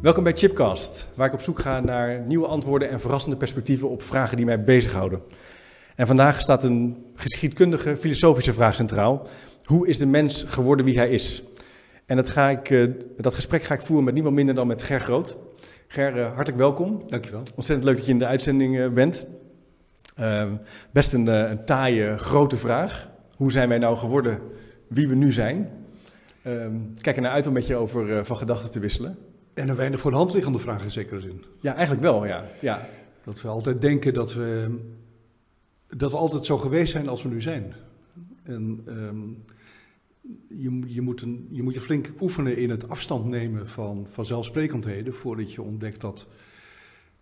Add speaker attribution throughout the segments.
Speaker 1: Welkom bij Chipcast, waar ik op zoek ga naar nieuwe antwoorden en verrassende perspectieven op vragen die mij bezighouden. En vandaag staat een geschiedkundige, filosofische vraag centraal. Hoe is de mens geworden wie hij is? En dat, ga ik, eh, dat gesprek ga ik voeren met niemand minder dan met Ger Groot. Ger, uh, hartelijk welkom.
Speaker 2: Dankjewel.
Speaker 1: Ontzettend leuk dat je in de uitzending uh, bent. Ehm, best een, een, taaie, grote vraag. Hoe zijn wij nou geworden wie we nu zijn? Ehm, kijk er naar uit om met je over van gedachten te wisselen.
Speaker 2: En een weinig voor de hand liggende vraag in zekere zin.
Speaker 1: Ja, eigenlijk wel, ja. ja.
Speaker 2: Dat we altijd denken dat we, dat we altijd zo geweest zijn als we nu zijn. En um, je, je, moet een, je moet je flink oefenen in het afstand nemen van vanzelfsprekendheden... voordat je ontdekt dat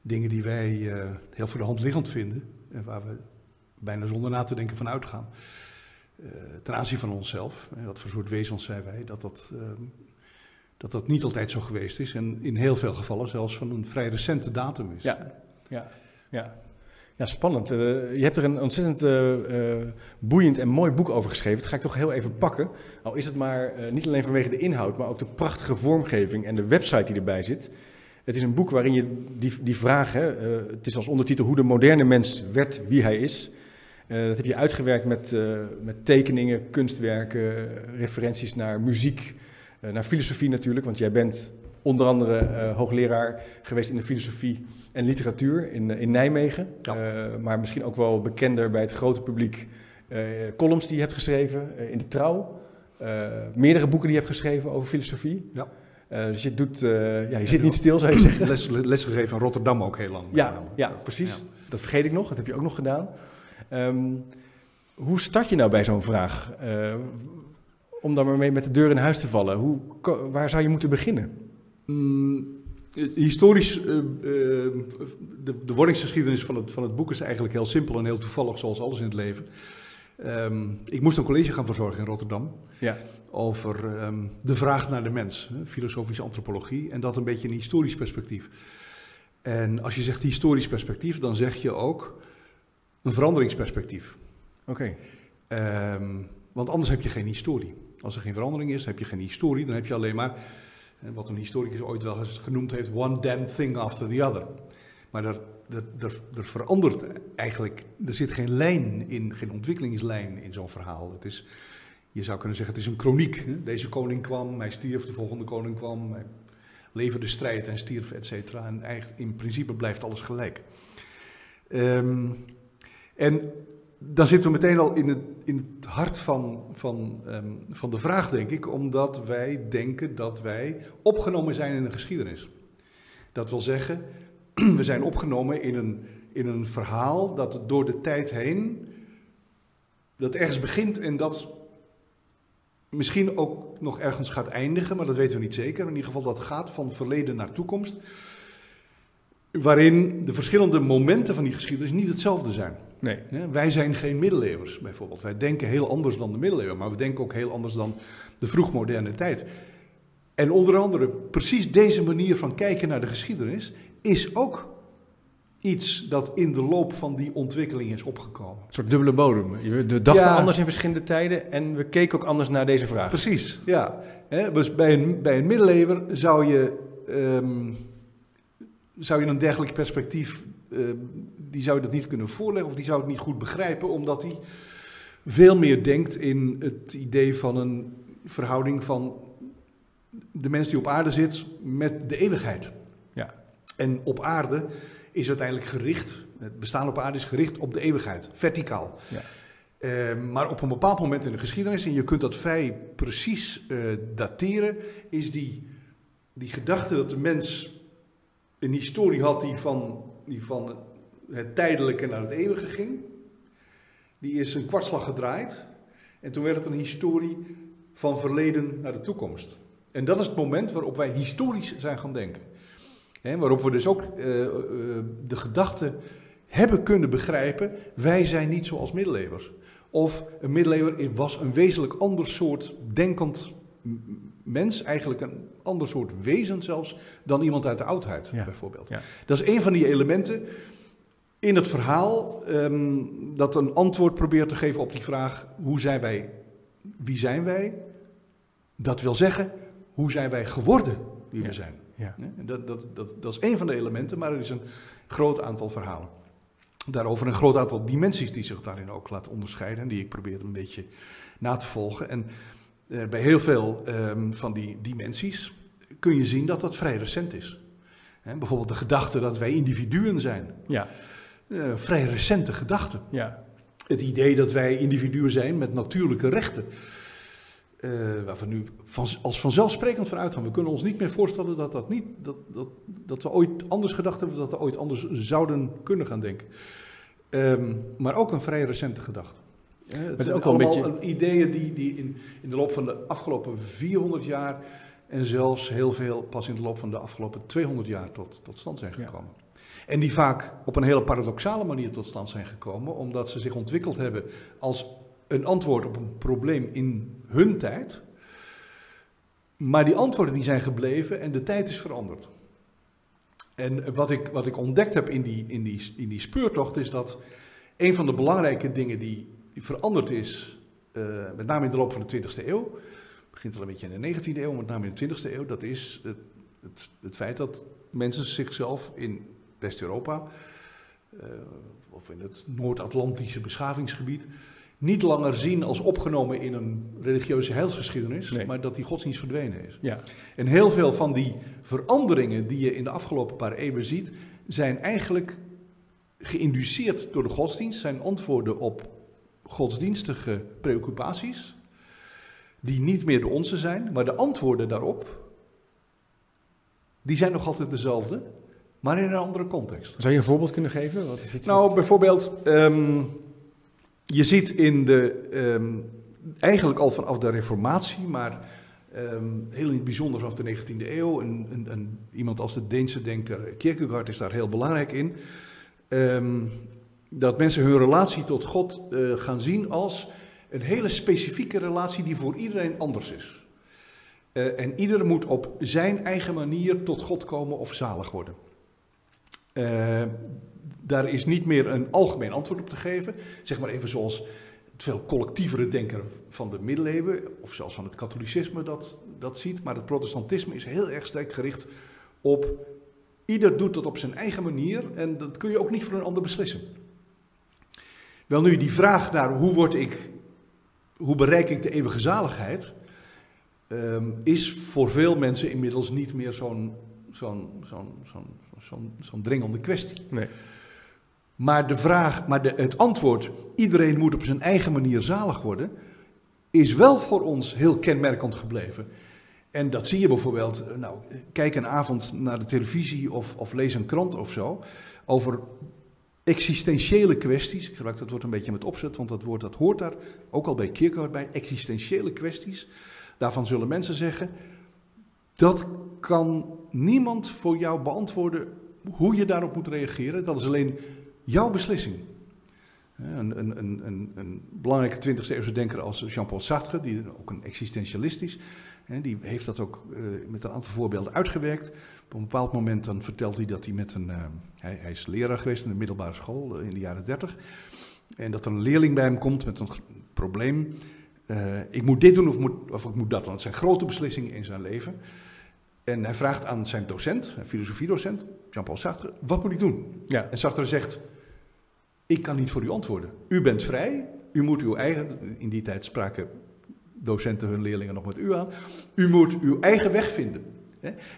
Speaker 2: dingen die wij uh, heel voor de hand liggend vinden... en waar we bijna zonder na te denken van uitgaan... Uh, ten aanzien van onszelf, wat voor soort wezens zijn wij, dat dat... Uh, dat dat niet altijd zo geweest is en in heel veel gevallen zelfs van een vrij recente datum is.
Speaker 1: Ja, ja, ja. ja spannend. Uh, je hebt er een ontzettend uh, uh, boeiend en mooi boek over geschreven. Dat ga ik toch heel even pakken. Al is het maar niet alleen vanwege de inhoud, maar ook de prachtige vormgeving en de website die erbij zit. Het is een boek waarin je die, die vraag, het is als ondertitel hoe de moderne mens werd wie hij is. dat heb je uitgewerkt met, met tekeningen, kunstwerken, referenties naar muziek, naar filosofie natuurlijk, want jij bent onder andere uh, hoogleraar geweest in de filosofie en literatuur in, in Nijmegen. Ja. Maar misschien ook wel bekender bij het grote publiek. columns die je hebt geschreven in de Trouw. meerdere boeken die je hebt geschreven over filosofie. Ja. dus je, doet, ja, je zit niet stil, zou je zeggen.
Speaker 2: Les, lesgegeven in Rotterdam ook heel lang.
Speaker 1: Ja, ja precies. Ja. Dat vergeet ik nog, dat heb je ook nog gedaan. Um, hoe start je nou bij zo'n vraag? Om dan maar mee met de deur in huis te vallen? Hoe, waar zou je moeten beginnen?
Speaker 2: Mm, historisch, uh, uh, de, de wordingsgeschiedenis van het, van het boek is eigenlijk heel simpel en heel toevallig, zoals alles in het leven. Um, ik moest een college gaan verzorgen in Rotterdam ja. over um, de vraag naar de mens, filosofische antropologie, en dat een beetje in historisch perspectief. En als je zegt historisch perspectief, dan zeg je ook een veranderingsperspectief.
Speaker 1: Oké.
Speaker 2: Okay. Um, want anders heb je geen historie. Als er geen verandering is, heb je geen historie, dan heb je alleen maar, wat een historicus ooit wel eens genoemd heeft, one damn thing after the other. Maar er, er, er, er verandert eigenlijk, er zit geen lijn in, geen ontwikkelingslijn in zo'n verhaal. Het is, je zou kunnen zeggen, het is een chroniek. Deze koning kwam, hij stierf, de volgende koning kwam, hij leverde strijd en stierf, et cetera. En eigenlijk, in principe blijft alles gelijk. Um, en dan zitten we meteen al in het, in het hart van, van, um, van de vraag, denk ik, omdat wij denken dat wij opgenomen zijn in een geschiedenis. Dat wil zeggen, we zijn opgenomen in een, in een verhaal dat door de tijd heen, dat ergens begint en dat misschien ook nog ergens gaat eindigen, maar dat weten we niet zeker. In ieder geval dat gaat van verleden naar toekomst, waarin de verschillende momenten van die geschiedenis niet hetzelfde zijn.
Speaker 1: Nee.
Speaker 2: wij zijn geen middeleeuwers bijvoorbeeld. Wij denken heel anders dan de middeleeuwen, maar we denken ook heel anders dan de vroegmoderne tijd. En onder andere precies deze manier van kijken naar de geschiedenis is ook iets dat in de loop van die ontwikkeling is opgekomen.
Speaker 1: Een soort dubbele bodem. We dachten anders in verschillende tijden en we keken ook anders naar deze vraag.
Speaker 2: Precies, ja. dus bij een, bij een middeleeuwer zou je, um, zou je een dergelijk perspectief uh, die zou je dat niet kunnen voorleggen of die zou het niet goed begrijpen, omdat hij veel meer denkt in het idee van een verhouding van de mens die op aarde zit met de eeuwigheid.
Speaker 1: Ja.
Speaker 2: En op aarde is uiteindelijk gericht, het bestaan op aarde is gericht op de eeuwigheid, verticaal. Ja. Uh, maar op een bepaald moment in de geschiedenis, en je kunt dat vrij precies uh, dateren, is die, die gedachte dat de mens een historie had die van die van het tijdelijke naar het eeuwige ging, die is een kwartslag gedraaid. En toen werd het een historie van verleden naar de toekomst. En dat is het moment waarop wij historisch zijn gaan denken. waarop we dus ook uh, uh, de gedachte hebben kunnen begrijpen, wij zijn niet zoals middeleeuwers. Of een middeleeuwer was een wezenlijk ander soort denkend mens, eigenlijk een ander soort wezen zelfs, dan iemand uit de oudheid bijvoorbeeld. Ja. Dat is een van die elementen in het verhaal um, dat een antwoord probeert te geven op die vraag, hoe zijn wij, wie zijn wij? Dat wil zeggen, hoe zijn wij geworden wie we zijn? Ja. Dat, dat, dat, dat is één van de elementen, maar er is een groot aantal verhalen. Daarover een groot aantal dimensies die zich daarin ook laten onderscheiden en die ik probeer een beetje na te volgen. En bij heel veel ehm, van die dimensies kun je zien dat dat vrij recent is. bijvoorbeeld de gedachte dat wij individuen zijn. Ja. Uh, vrij recente gedachte. Ja. Het idee dat wij individuen zijn met natuurlijke rechten. Uh, waar we nu van, als vanzelfsprekend van uitgaan. We kunnen ons niet meer voorstellen dat, dat, niet, dat, dat, dat we ooit anders gedacht hebben, dat we ooit anders zouden kunnen gaan denken. Um, maar ook een vrij recente gedachte. Het zijn ook wel allemaal een beetje... ideeën die, die in, in de loop van de afgelopen 400 jaar en zelfs heel veel pas in de loop van de afgelopen 200 jaar tot, tot stand zijn gekomen. En die vaak op een hele paradoxale manier tot stand zijn gekomen, omdat ze zich ontwikkeld hebben als een antwoord op een probleem in hun tijd. Maar die antwoorden die zijn gebleven en de tijd is veranderd. En wat ik, wat ik ontdekt heb in die, in, die, in die speurtocht is dat een van de belangrijke dingen die veranderd is, uh, met name in de loop van de 20e eeuw, begint al een beetje in de 19e eeuw, met name in de 20e eeuw, dat is het, het, het feit dat mensen zichzelf in West-Europa, uh, of in het Noord-Atlantische beschavingsgebied, niet langer zien als opgenomen in een religieuze heilsgeschiedenis, maar dat die godsdienst verdwenen is. Ja. En heel veel van die veranderingen die je in de afgelopen paar eeuwen ziet, zijn eigenlijk geïnduceerd door de godsdienst, zijn antwoorden op godsdienstige preoccupaties, die niet meer de onze zijn, maar de antwoorden daarop, die zijn nog altijd dezelfde, maar in een andere context.
Speaker 1: Zou je een voorbeeld kunnen geven? Wat
Speaker 2: is iets nou, bijvoorbeeld, um, je ziet in de, um, eigenlijk al vanaf de Reformatie, maar um, heel in het bijzonder vanaf de 19e eeuw, een, een, een, iemand als de Deense denker Kierkegaard is daar heel belangrijk in, dat mensen hun relatie tot God uh, gaan zien als een hele specifieke relatie die voor iedereen anders is. Uh, en ieder moet op zijn eigen manier tot God komen of zalig worden. Uh, daar is niet meer een algemeen antwoord op te geven. Zeg maar even zoals het veel collectievere denken van de middeleeuwen, of zelfs van het katholicisme dat, dat ziet. Maar het protestantisme is heel erg sterk gericht op ieder doet dat op zijn eigen manier en dat kun je ook niet voor een ander beslissen. Wel nu, die vraag naar hoe word ik, hoe bereik ik de eeuwige zaligheid, um, is voor veel mensen inmiddels niet meer zo'n zo'n zo'n zo'n zo'n zo'n dringende kwestie. Nee. Maar de vraag, maar de, het antwoord, iedereen moet op zijn eigen manier zalig worden, is wel voor ons heel kenmerkend gebleven. En dat zie je bijvoorbeeld, eh, nou, kijk een avond naar de televisie of, of lees een krant of zo, over existentiële kwesties. Ik gebruik dat woord een beetje met opzet, want dat woord dat hoort daar ook al bij Kierkegaard bij, existentiële kwesties. Daarvan zullen mensen zeggen, dat kan niemand voor jou beantwoorden hoe je daarop moet reageren. Dat is alleen jouw beslissing. Een, een, een, een, belangrijke 20e eeuwse denker als Jean-Paul Sartre, die ook een existentialist is, die heeft dat ook uh, met een aantal voorbeelden uitgewerkt. Op een bepaald moment dan vertelt hij dat hij met een. Uh, hij, hij, is leraar geweest in de middelbare school uh, in de jaren 30. En dat er een leerling bij hem komt met een probleem. ik moet dit doen of, moet, of ik moet dat. Want het zijn grote beslissingen in zijn leven. En hij vraagt aan zijn docent, een filosofiedocent, Jean-Paul Sartre, wat moet ik doen? Ja. En Sartre zegt, ik kan niet voor u antwoorden. U bent vrij, u moet uw eigen, in die tijd spraken docenten hun leerlingen nog met u aan, u moet uw eigen weg vinden.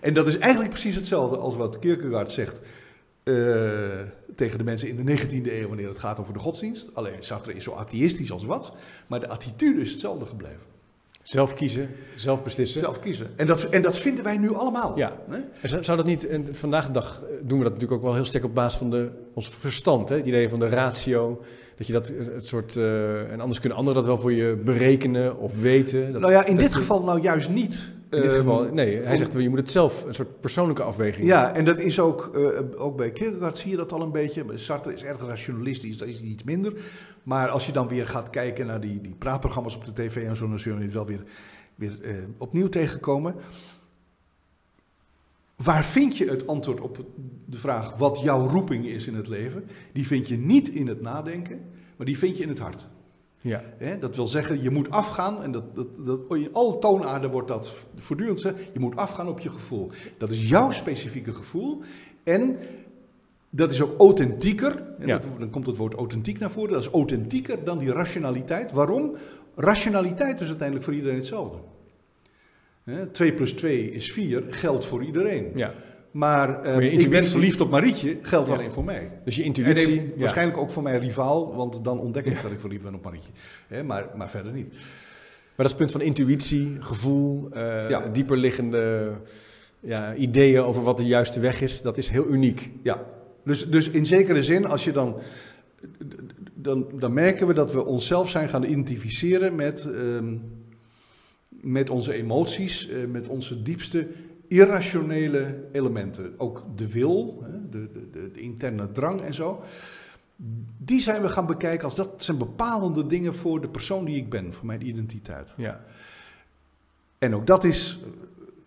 Speaker 2: En dat is eigenlijk precies hetzelfde als wat Kierkegaard zegt uh, tegen de mensen in de 19e eeuw wanneer het gaat over de godsdienst. Alleen Sartre is zo atheïstisch als wat, maar de attitude is hetzelfde gebleven.
Speaker 1: Zelf kiezen, zelf beslissen.
Speaker 2: Zelf kiezen. En dat, en dat vinden wij nu allemaal. Ja.
Speaker 1: Hè? Zou dat niet, en vandaag de dag doen we dat natuurlijk ook wel heel sterk op basis van de, ons verstand. Hè? Het idee van de ratio, dat je dat eh, het soort, uh, en anders kunnen anderen dat wel voor je berekenen of weten. Dat,
Speaker 2: nou ja, in dit geval nou juist niet.
Speaker 1: In dit geval, ehm, nee, hij zegt je moet het zelf, een soort persoonlijke afweging.
Speaker 2: Ja, en dat is ook, uh, ook bij Kierkegaard zie je dat al een beetje. Sartre is erg rationalistisch, dat is hij iets minder. Maar als je dan weer gaat kijken naar die, die praatprogramma's op de tv en zo, dan zul je het wel weer, weer uh, opnieuw tegenkomen. Waar vind je het antwoord op de vraag wat jouw roeping is in het leven? Die vind je niet in het nadenken, maar die vind je in het hart. Ja. dat wil zeggen, je moet afgaan, en dat, dat, dat, in alle toonaarden wordt dat voortdurend gezegd, je moet afgaan op je gevoel. Dat is jouw specifieke gevoel. En dat is ook authentieker, ja. dan komt het woord authentiek naar voren, dat is authentieker dan die rationaliteit. Waarom? Rationaliteit is uiteindelijk voor iedereen hetzelfde. 2 plus 2 is 4, geldt voor iedereen. Ja. Maar, uh, ik ben verliefd op Marietje, geldt alleen voor mij.
Speaker 1: Dus je intuïtie...
Speaker 2: Waarschijnlijk ook voor mijn rivaal, want dan ontdek ik dat ik verliefd ben op Marietje. maar, maar verder niet.
Speaker 1: Maar dat is het punt van intuïtie, gevoel, uh, dieperliggende ja, ideeën over wat de juiste weg is. Dat is heel uniek.
Speaker 2: Ja, dus, dus in zekere zin, als je dan, dan, dan merken we dat we onszelf zijn gaan identificeren met, uh, met onze emoties, uh, met onze diepste irrationele elementen. Ook de wil, de, de, de, interne drang en zo. Die zijn we gaan bekijken als dat zijn bepalende dingen voor de persoon die ik ben, voor mijn identiteit. Ja. En ook dat is,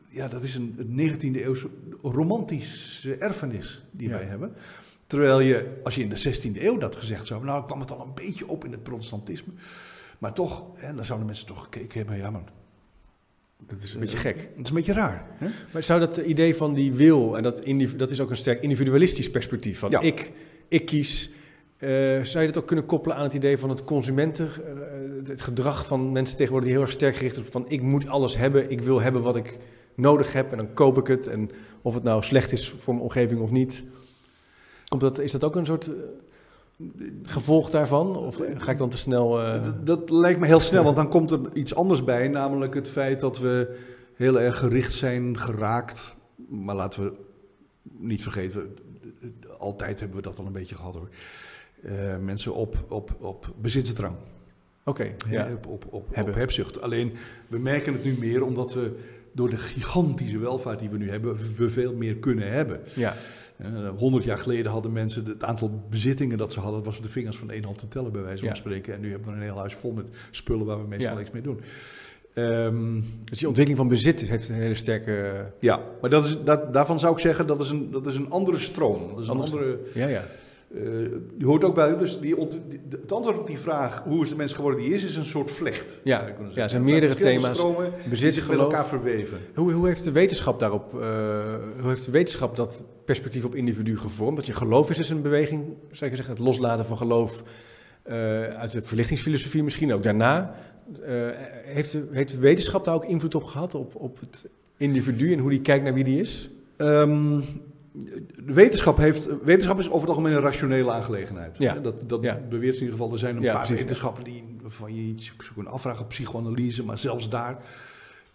Speaker 2: ja, dat is een, 19e eeuwse romantische erfenis die wij hebben. Terwijl je, als je in de 16e eeuw dat gezegd zou hebben, nou kwam het al een beetje op in het protestantisme. Maar toch, hè, dan zouden mensen toch gekeken hebben, ja maar
Speaker 1: dat is een beetje gek.
Speaker 2: Dat is een beetje raar. Hè?
Speaker 1: Maar zou dat idee van die wil, en dat, dat is ook een sterk individualistisch perspectief, van ik, ik kies, uh, zou je dat ook kunnen koppelen aan het idee van het consumenten, uh, het gedrag van mensen tegenwoordig die heel erg sterk gericht is op van ik moet alles hebben, ik wil hebben wat ik nodig heb en dan koop ik het. En of het nou slecht is voor mijn omgeving of niet. Komt dat, is dat ook een soort eh, gevolg daarvan? Of ga ik dan te snel...
Speaker 2: Uh... Dat, lijkt me heel snel, want dan komt er iets anders bij. Namelijk het feit dat we heel erg gericht zijn geraakt. Maar laten we niet vergeten, altijd hebben we dat al een beetje gehad hoor. Uh, mensen op, op, op bezitsdrang.
Speaker 1: Oké,
Speaker 2: ja. Op, op, op, op hebzucht. Alleen, we merken het nu meer omdat we door de gigantische welvaart die we nu hebben, we veel meer kunnen hebben. Ja. Eh, 100 jaar geleden hadden mensen het aantal bezittingen dat ze hadden, was op de vingers van één hand te tellen, bij wijze van spreken. En nu hebben we een heel huis vol met spullen waar we meestal ja. niks mee doen.
Speaker 1: Um, dus die ontwikkeling van bezit heeft een hele sterke.
Speaker 2: Ja, maar dat is, dat, daarvan zou ik zeggen dat is een, dat is een andere stroom. Dat is een andere. Ja, ja. Uh, die hoort ook bij, dus die, het antwoord op die vraag, hoe is de mens geworden die is, is een soort vlecht.
Speaker 1: Ja, ja er zijn meerdere thema's.
Speaker 2: Bezit, zich met elkaar verweven.
Speaker 1: Hoe, hoe heeft de wetenschap daarop, uh, hoe heeft de wetenschap dat perspectief op individu gevormd? Dat je geloof is dus een beweging, zou je zeggen, het loslaten van geloof uh, uit de verlichtingsfilosofie misschien ook daarna. heeft, de, heeft de wetenschap daar ook invloed op gehad, op, op het individu en hoe die kijkt naar wie die is? Um,
Speaker 2: de wetenschap, heeft, wetenschap is over het algemeen een rationele aangelegenheid. Ja. Dat, dat beweert in ieder geval. Er zijn een paar wetenschappen die van je iets kunnen afvragen, psychoanalyse, maar zelfs daar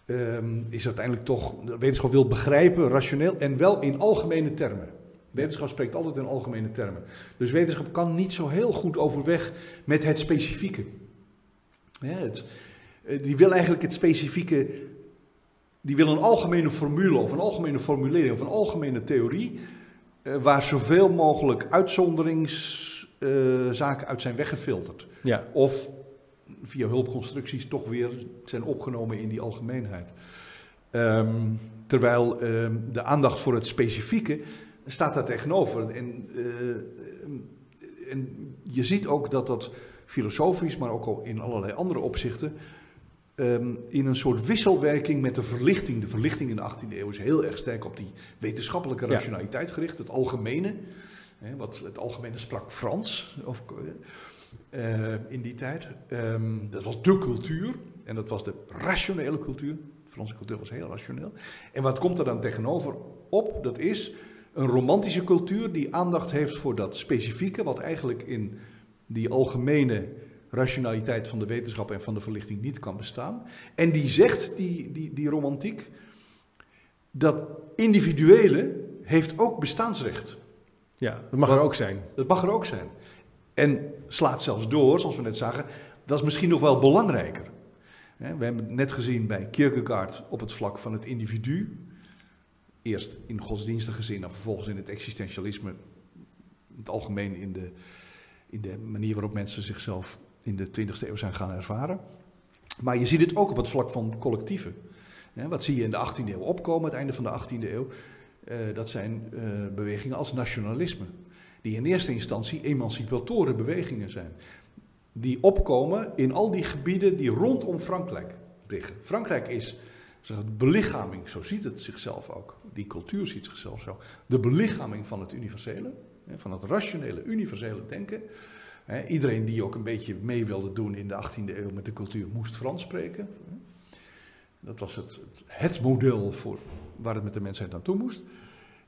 Speaker 2: um, is uiteindelijk toch. Wetenschap wil begrijpen, rationeel en wel in algemene termen. Wetenschap spreekt altijd in algemene termen. Dus wetenschap kan niet zo heel goed overweg met het specifieke. Ja, het, eh, die wil eigenlijk het specifieke die wil een algemene formule of een algemene formulering of een algemene theorie, uh, waar zoveel mogelijk uitzonderingszaken uh, uit zijn weggefilterd. Ja. Of via hulpconstructies toch weer zijn opgenomen in die algemeenheid. Um, terwijl um, de aandacht voor het specifieke staat daar tegenover. En, uh, en je ziet ook dat dat filosofisch, maar ook al in allerlei andere opzichten, um, in een soort wisselwerking met de verlichting. De verlichting in de 18e eeuw is heel erg sterk op die wetenschappelijke rationaliteit gericht, het algemene. Hè, wat, het algemene sprak Frans of, uh, in die tijd. Um, dat was de cultuur en dat was de rationele cultuur. De Franse cultuur was heel rationeel. En wat komt er dan tegenover op? Dat is een romantische cultuur die aandacht heeft voor dat specifieke, wat eigenlijk in die algemene rationaliteit van de wetenschap en van de verlichting niet kan bestaan. En die zegt, die, die, die romantiek, dat individuele heeft ook bestaansrecht.
Speaker 1: Ja, dat mag er ook zijn.
Speaker 2: Dat mag er ook zijn. En slaat zelfs door, zoals we net zagen, dat is misschien nog wel belangrijker. We hebben het net gezien bij Kierkegaard op het vlak van het individu. Eerst in godsdienstige zin en vervolgens in het existentialisme. In het algemeen in de, in de manier waarop mensen zichzelf in de 20e eeuw zijn gaan ervaren. Maar je ziet het ook op het vlak van collectieven. Wat zie je in de 18e eeuw opkomen, het einde van de 18e eeuw? Uh, dat zijn uh, bewegingen als nationalisme, die in eerste instantie emancipatoren bewegingen zijn. die opkomen in al die gebieden die rondom Frankrijk liggen. Frankrijk is de belichaming, zo ziet het zichzelf ook. Die cultuur ziet zichzelf zo. De belichaming van het universele, van het rationele, universele denken. Iedereen die ook een beetje mee wilde doen in de 18e eeuw met de cultuur moest Frans spreken. Dat was het, het model voor waar het met de mensheid naartoe moest.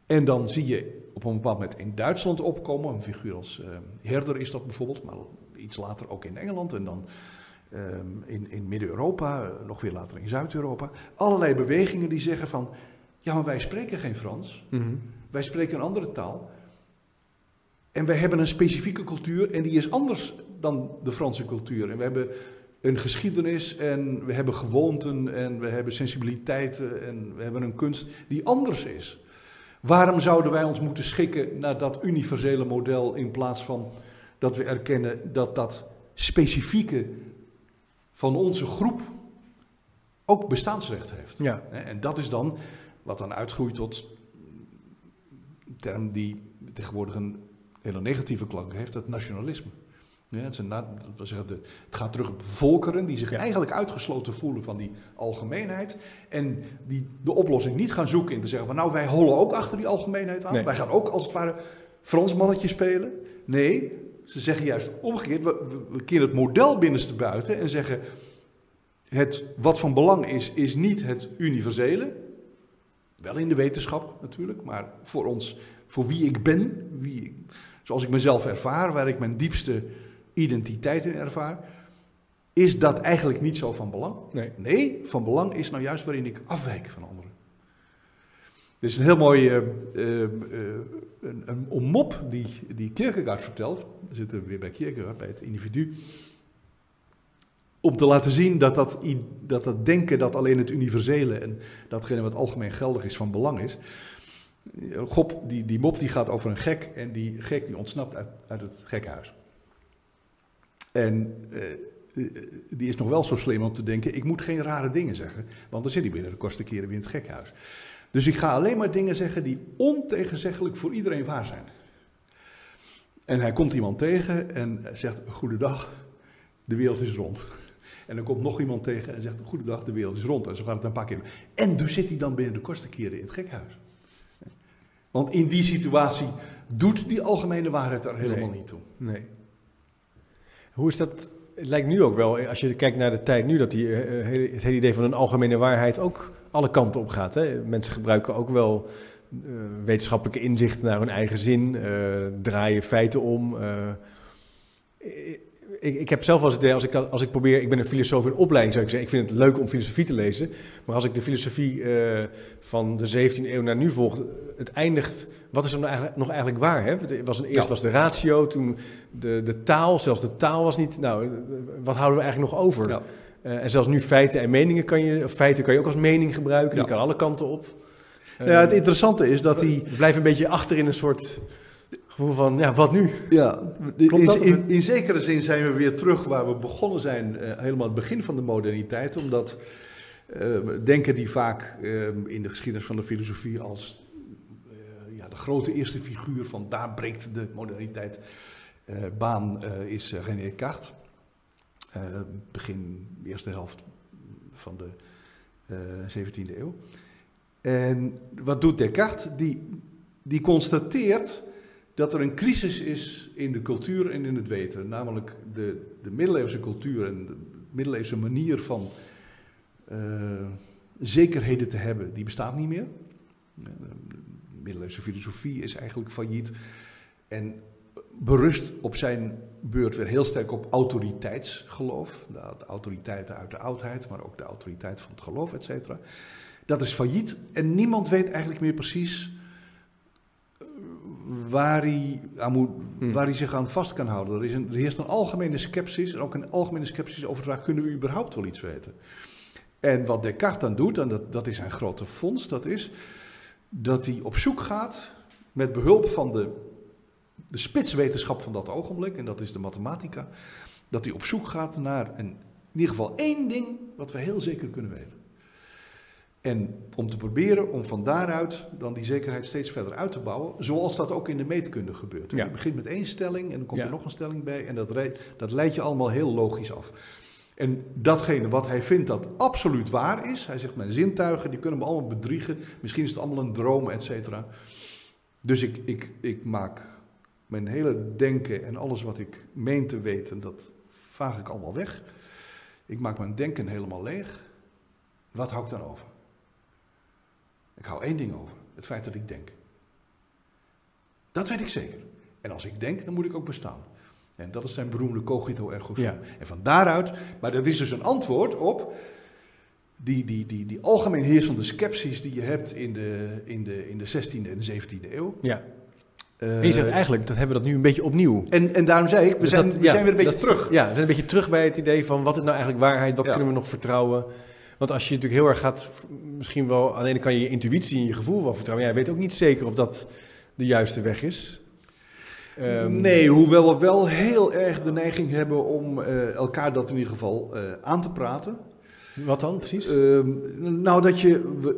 Speaker 2: En dan zie je op een bepaald moment in Duitsland opkomen, een figuur als uh, Herder is dat bijvoorbeeld, maar iets later ook in Engeland en dan ehm, in, in Midden-Europa, eh, nog weer later in Zuid-Europa. Allerlei bewegingen die zeggen van, ja maar wij spreken geen Frans, mhm. wij spreken een andere taal. En wij hebben een specifieke cultuur en die is anders dan de Franse cultuur. En we hebben een geschiedenis en we hebben gewoonten en we hebben sensibiliteiten en we hebben een kunst die anders is. Waarom zouden wij ons moeten schikken naar dat universele model in plaats van dat we erkennen dat dat specifieke van onze groep ook bestaansrecht heeft?
Speaker 1: Ja.
Speaker 2: En dat is dan wat dan uitgroeit tot een term die tegenwoordig een hele negatieve klank heeft, het nationalisme. Ja, het, zeggen, het, gaat terug op volkeren die zich eigenlijk uitgesloten voelen van die algemeenheid. En die de oplossing niet gaan zoeken in te zeggen van nou wij hollen ook achter die algemeenheid aan. Wij gaan ook als het ware Frans mannetje spelen. Nee, ze zeggen juist omgekeerd, we, we keren het model binnenste buiten en zeggen het, wat van belang is, is niet het universele. Wel in de wetenschap natuurlijk, maar voor ons, voor wie ik ben, wie, zoals ik mezelf ervaar, waar ik mijn diepste identiteit in ervaar, is dat eigenlijk niet zo van belang.
Speaker 1: Nee.
Speaker 2: nee, van belang is nou juist waarin ik afwijk van anderen. Er is een heel mooi uh, uh, een, een, mop die, die Kierkegaard vertelt. We zitten weer bij Kierkegaard, bij het individu. Om te laten zien dat dat, dat dat denken dat alleen het universele en datgene wat algemeen geldig is van belang is. Gop, die, die mop die gaat over een gek en die gek die ontsnapt uit, uit het gekhuis. En uh, die is nog wel zo slim om te denken, ik moet geen rare dingen zeggen, want dan zit hij binnen de kortste keren weer in het gekhuis. Dus ik ga alleen maar dingen zeggen die ontegenzeggelijk voor iedereen waar zijn. En hij komt iemand tegen en zegt, goedendag, de wereld is rond. En dan komt nog iemand tegen en zegt, goedendag, de wereld is rond. En zo gaat het een paar keer. En dus zit hij dan binnen de kortste keren in het gekhuis. Want in die situatie doet die algemene waarheid er helemaal niet toe.
Speaker 1: Nee. Hoe is dat? Het lijkt nu ook wel, als je kijkt naar de tijd nu, dat die, uh, het hele idee van een algemene waarheid ook alle kanten op gaat. Hè? Mensen gebruiken ook wel uh, wetenschappelijke inzichten naar hun eigen zin, uh, draaien feiten om. Ik, ik, heb zelf het idee, als ik, als ik probeer, ik ben een filosoof in opleiding zou ik zeggen, ik vind het leuk om filosofie te lezen, maar als ik de filosofie van de 17e eeuw naar nu volg, het eindigt wat is er nou eigenlijk, nog eigenlijk waar? Hè? Het was een, eerst was de ratio, toen de, de taal, zelfs de taal was niet. Nou, wat houden we eigenlijk nog over? Ja. Uh, en zelfs nu feiten en meningen kan je, feiten kan je ook als mening gebruiken, die kan alle kanten op.
Speaker 2: Uh, ja, het interessante is dat die.
Speaker 1: We blijven een beetje achter in een soort gevoel van, ja, wat nu?
Speaker 2: Ja, in, in, in, zekere zin zijn we weer terug waar we begonnen zijn, uh, helemaal het begin van de moderniteit, omdat denken die vaak in de geschiedenis van de filosofie als de grote eerste figuur van daar breekt de moderniteit uh, baan uh, is uh, René Descartes. begin de eerste helft van de 17e eeuw. En wat doet Descartes? Die, die constateert dat er een crisis is in de cultuur en in het weten. Namelijk de, de middeleeuwse cultuur en de middeleeuwse manier van zekerheden te hebben, die bestaat niet meer middeleeuwse filosofie is eigenlijk failliet. En berust op zijn beurt weer heel sterk op autoriteitsgeloof. De, autoriteiten uit de oudheid, maar ook de autoriteit van het geloof, et cetera. Dat is failliet en niemand weet eigenlijk meer precies eh, waar hij, aan moet, hmm. waar hij zich aan vast kan houden. Er, is een, er heerst een algemene sceptisch en ook een algemene sceptisch over de vraag, kunnen we überhaupt wel iets weten? En wat Descartes dan doet, en dat, dat is zijn grote fonds, dat is dat hij op zoek gaat met behulp van de, de spitswetenschap van dat ogenblik, en dat is de mathematica, dat hij op zoek gaat naar een, in ieder geval één ding wat we heel zeker kunnen weten. En om te proberen om van daaruit dan die zekerheid steeds verder uit te bouwen, zoals dat ook in de meetkunde gebeurt.
Speaker 1: Ja.
Speaker 2: Je begint met één stelling en dan komt
Speaker 1: Ja.
Speaker 2: er nog een stelling bij en dat, re- dat leidt je allemaal heel logisch af. En datgene wat hij vindt dat absoluut waar is, hij zegt mijn zintuigen die kunnen me allemaal bedriegen, misschien is het allemaal een droom, et cetera. Dus ik, ik, ik maak mijn hele denken en alles wat ik meen te weten, dat vaag ik allemaal weg. Ik maak mijn denken helemaal leeg. Wat hou ik dan over? Ik hou één ding over: het feit dat ik denk. Dat weet ik zeker. En als ik denk, dan moet ik ook bestaan. En dat is zijn beroemde cogito ergo sum.
Speaker 1: Ja.
Speaker 2: En van daaruit, maar dat is dus een antwoord op die, die, die, die algemeen heersende scepties die je hebt in de, in de, in de 16e en de 17e eeuw.
Speaker 1: Ja.
Speaker 2: Eh,
Speaker 1: je zegt eigenlijk, dat hebben we dat nu een beetje opnieuw.
Speaker 2: en, en daarom zei ik, we,
Speaker 1: Dus
Speaker 2: zijn,
Speaker 1: dat-
Speaker 2: we
Speaker 1: ja,
Speaker 2: zijn weer een beetje
Speaker 1: dat-
Speaker 2: terug.
Speaker 1: Ja, we zijn een beetje terug bij het idee van wat is nou eigenlijk waarheid, wat
Speaker 2: Ja.
Speaker 1: kunnen we nog vertrouwen. Want als je natuurlijk heel erg gaat, misschien wel, aan de ene kant je intuïtie en je gevoel wel vertrouwen. Ja, je weet ook niet zeker of dat de juiste weg is. Ehm,
Speaker 2: nee, hoewel we wel heel erg de neiging hebben om eh, elkaar dat in ieder geval eh, aan te praten.
Speaker 1: Wat dan precies?
Speaker 2: Ehm, nou, dat je,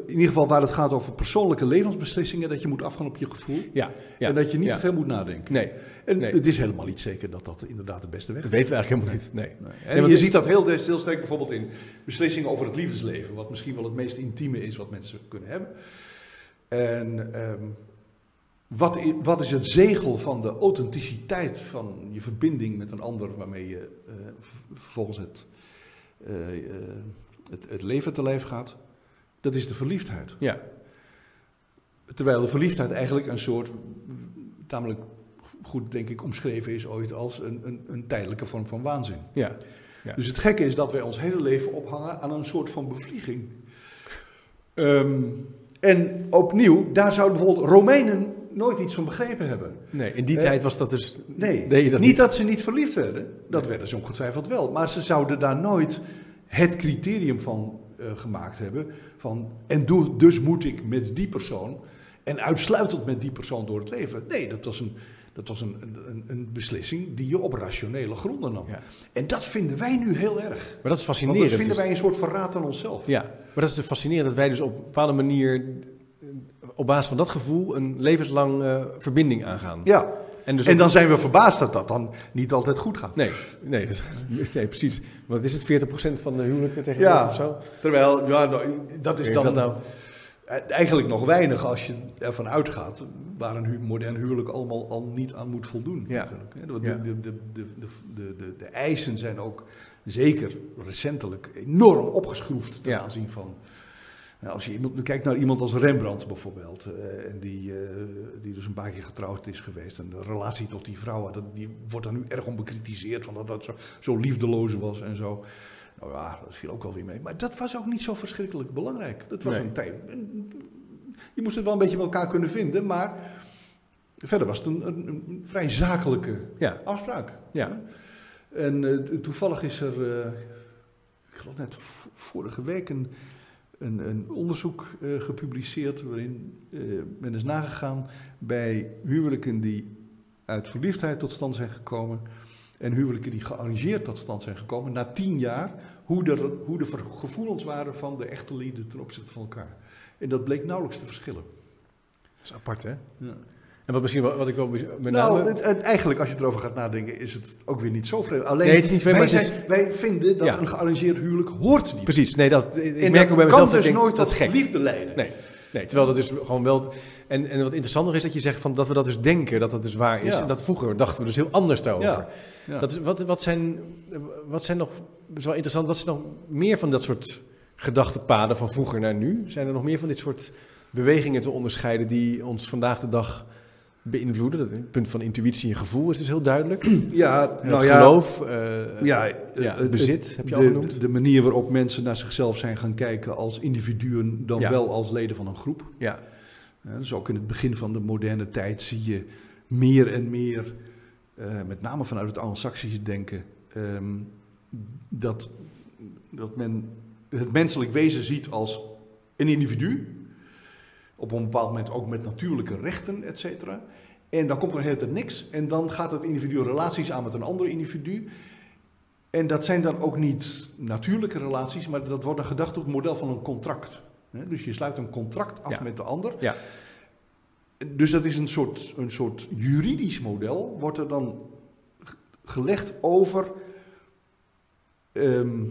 Speaker 2: in ieder geval waar het gaat over persoonlijke levensbeslissingen, dat je moet afgaan op je gevoel.
Speaker 1: ja, ja.
Speaker 2: en dat je niet
Speaker 1: ja.
Speaker 2: te veel moet nadenken.
Speaker 1: Nee,
Speaker 2: En
Speaker 1: nee.
Speaker 2: het is helemaal niet zeker dat dat inderdaad de beste weg
Speaker 1: dat
Speaker 2: is.
Speaker 1: weten we eigenlijk helemaal niet. Nee.
Speaker 2: Nee.
Speaker 1: Nee,
Speaker 2: En je
Speaker 1: ik-
Speaker 2: ziet dat heel, heel sterk bijvoorbeeld in beslissingen over het liefdesleven, wat misschien wel het meest intieme is wat mensen kunnen hebben. En ehm, wat, wat is het zegel van de authenticiteit van je verbinding met een ander waarmee je v- vervolgens het, eh, eh, het, het leven te lijf gaat? Dat is de verliefdheid.
Speaker 1: Ja,
Speaker 2: Terwijl de verliefdheid eigenlijk een soort, tamelijk goed denk ik omschreven is ooit als een, een, een tijdelijke vorm van waanzin.
Speaker 1: ja, Ja.
Speaker 2: Dus het gekke is dat wij ons hele leven ophangen aan een soort van bevlieging. Ehm, en opnieuw, daar zouden bijvoorbeeld Romeinen nooit iets van begrepen hebben.
Speaker 1: nee. In die
Speaker 2: Eh,
Speaker 1: tijd was dat dus...
Speaker 2: Nee,
Speaker 1: dat
Speaker 2: niet,
Speaker 1: niet.
Speaker 2: dat ze niet verliefd werden. Dat werden ze ongetwijfeld wel. Maar ze zouden daar nooit het criterium van eh, gemaakt hebben. Van, en dus moet ik met die persoon. En uitsluitend met die persoon door het leven. Nee, dat was een, dat was een, een, een beslissing die je op rationele gronden nam.
Speaker 1: Ja.
Speaker 2: En dat vinden wij nu heel erg.
Speaker 1: Maar dat is
Speaker 2: Want
Speaker 1: fascinerend.
Speaker 2: dat vinden
Speaker 1: dus.
Speaker 2: wij een soort verraad aan onszelf.
Speaker 1: Ja, maar dat is dus fascinerend dat wij dus op een bepaalde manier op basis van dat gevoel een levenslang eh, verbinding aangaan.
Speaker 2: Ja.
Speaker 1: En, dus
Speaker 2: en dan zijn we verbaasd dat dat dan niet altijd goed gaat.
Speaker 1: Nee, nee, dat- nee, precies. Want is het 40% van de huwelijken tegenwoordig
Speaker 2: Ja.
Speaker 1: of zo?
Speaker 2: Terwijl, ja, nou, dat is dan
Speaker 1: dat nou?
Speaker 2: eh, eigenlijk nog weinig als je ervan uitgaat waar een modern huwelijk allemaal al niet aan moet voldoen.
Speaker 1: Ja.
Speaker 2: Natuurlijk. De, de, de, de, de, de, de, de eisen zijn ook zeker recentelijk enorm opgeschroefd ten
Speaker 1: Ja.
Speaker 2: aanzien van. Nou, als je iemand, kijkt naar iemand als Rembrandt bijvoorbeeld, eh, en die, eh, die dus een paar keer getrouwd is geweest, en de relatie tot die vrouw, dat, die wordt dan nu erg om bekritiseerd, van dat dat zo, zo liefdeloos was en zo. Nou ja, dat viel ook wel weer mee. Maar dat was ook niet zo verschrikkelijk belangrijk. Dat was
Speaker 1: Nee.
Speaker 2: een tijd. Je moest het wel een beetje met elkaar kunnen vinden, maar verder was het een, een, een vrij zakelijke
Speaker 1: Ja,
Speaker 2: afspraak.
Speaker 1: ja.
Speaker 2: En eh, toevallig is er, ik geloof net vorige week, een, een, een onderzoek eh, gepubliceerd waarin eh, men is nagegaan bij huwelijken die uit verliefdheid tot stand zijn gekomen en huwelijken die gearrangeerd tot stand zijn gekomen na tien jaar, hoe de, hoe de gevoelens waren van de echte lieden ten opzichte van elkaar. En dat bleek nauwelijks te verschillen.
Speaker 1: Dat is apart, hè?
Speaker 2: Ja.
Speaker 1: En wat misschien wat ik wel met name...
Speaker 2: Nou, het- eigenlijk als je erover gaat nadenken, is het ook weer niet zo vreemd. Alleen,
Speaker 1: Nee, het is niet vreemd,
Speaker 2: wij,
Speaker 1: is-
Speaker 2: wij vinden dat
Speaker 1: Ja.
Speaker 2: een gearrangeerd huwelijk hoort niet.
Speaker 1: Precies, nee, dat, ik
Speaker 2: en
Speaker 1: merk
Speaker 2: dat
Speaker 1: bij
Speaker 2: kan
Speaker 1: mezelf, dat
Speaker 2: dus
Speaker 1: denk,
Speaker 2: nooit
Speaker 1: dat
Speaker 2: tot liefde leiden.
Speaker 1: Nee, nee, terwijl dat dus gewoon wel... En, en wat interessanter is dat je zegt van, dat we dat dus denken, dat dat dus waar is.
Speaker 2: Ja.
Speaker 1: En dat vroeger dachten we dus heel anders daarover.
Speaker 2: Ja, ja.
Speaker 1: Dat is, wat, wat, zijn, wat zijn nog, is wel interessant, wat zijn nog meer van dat soort gedachtepaden van vroeger naar nu? Zijn er nog meer van dit soort bewegingen te onderscheiden die ons vandaag de dag beïnvloeden? Het punt van intuïtie en gevoel is dus heel duidelijk.
Speaker 2: ja,
Speaker 1: het
Speaker 2: nou ja,
Speaker 1: geloof, eh,
Speaker 2: ja,
Speaker 1: ja,
Speaker 2: het-
Speaker 1: bezit, heb je
Speaker 2: de,
Speaker 1: al genoemd.
Speaker 2: De manier waarop mensen naar zichzelf zijn gaan kijken als individuen, dan
Speaker 1: Ja.
Speaker 2: wel als leden van een groep.
Speaker 1: ja,
Speaker 2: Ja, dus ook in het begin van de moderne tijd zie je meer en meer, eh, met name vanuit het Anglo-Saxische denken, ehm, dat, dat men het menselijk wezen ziet als een individu. Op een bepaald moment ook met natuurlijke rechten, et cetera. En dan komt er helemaal niks. En dan gaat het individu relaties aan met een ander individu. En dat zijn dan ook niet natuurlijke relaties, maar dat wordt dan gedacht op het model van een contract. Dus je sluit een contract af
Speaker 1: Ja.
Speaker 2: met de ander.
Speaker 1: Ja.
Speaker 2: Dus dat is een soort, een soort juridisch model, wordt er dan gelegd over ehm,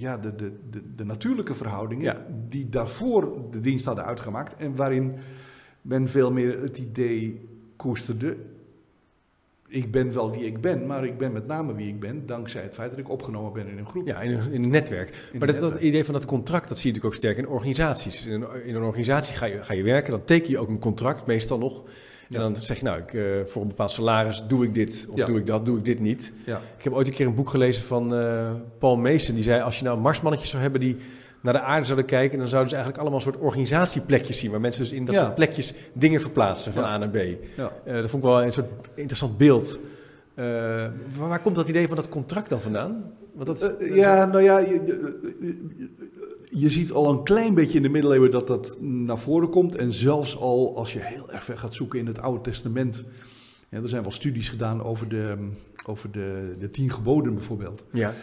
Speaker 2: ja, de, de, de, de natuurlijke verhoudingen
Speaker 1: Ja.
Speaker 2: die daarvoor de dienst hadden uitgemaakt. En waarin men veel meer het idee koesterde. Ik ben wel wie ik ben, maar ik ben met name wie ik ben dankzij het feit dat ik opgenomen ben in een groep.
Speaker 1: Ja, in een, in een netwerk.
Speaker 2: In
Speaker 1: maar
Speaker 2: een
Speaker 1: dat, dat idee van dat contract, dat zie je natuurlijk ook sterk in organisaties. In een, in een organisatie ga je, ga je werken, dan teken je ook een contract, meestal nog. En dan zeg je, nou, ik, eh, voor een bepaald salaris doe ik dit, of
Speaker 2: Ja.
Speaker 1: doe ik dat, doe ik dit niet.
Speaker 2: Ja.
Speaker 1: Ik heb ooit een keer een boek gelezen van eh, Paul Mason, die zei, als je nou marsmannetjes zou hebben die naar de aarde zouden kijken, dan zouden ze eigenlijk allemaal een soort organisatieplekjes zien, waar mensen dus in dat
Speaker 2: Ja.
Speaker 1: soort plekjes dingen verplaatsen van
Speaker 2: Ja.
Speaker 1: A naar B.
Speaker 2: Ja.
Speaker 1: Eh, dat vond ik wel een soort interessant beeld. Eh, waar, komt dat idee van dat contract dan vandaan? Want dat,
Speaker 2: ja, nou ja, je, ziet al een klein beetje in de middeleeuwen dat dat naar voren komt. En zelfs al als je heel erg ver gaat zoeken in het Oude Testament. Ja, er zijn wel studies gedaan over de, over de, de tien geboden bijvoorbeeld.
Speaker 1: ja.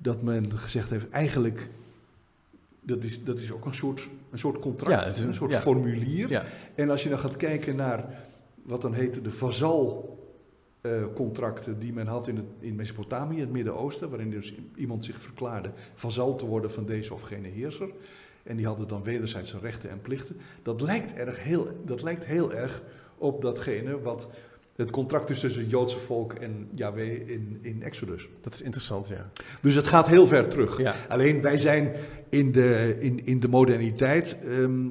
Speaker 2: Dat men gezegd heeft, eigenlijk, dat is, dat is ook een soort, een soort contract,
Speaker 1: Ja, het is een-
Speaker 2: soort
Speaker 1: ja.
Speaker 2: formulier. En als je dan gaat kijken naar wat dan heette de vazalcontracten die men had in, het, in Mesopotamië, het Midden-Oosten, waarin dus iemand zich verklaarde vazal te worden van deze of gene heerser. En die hadden dan wederzijdse rechten en plichten. Dat lijkt, erg heel, dat lijkt heel erg op datgene wat het contract is tussen het Joodse volk en Yahweh in, in Exodus.
Speaker 1: Dat is interessant, ja.
Speaker 2: Dus het gaat heel ver terug.
Speaker 1: Ja.
Speaker 2: Alleen wij zijn in de, in, in de moderniteit ehm,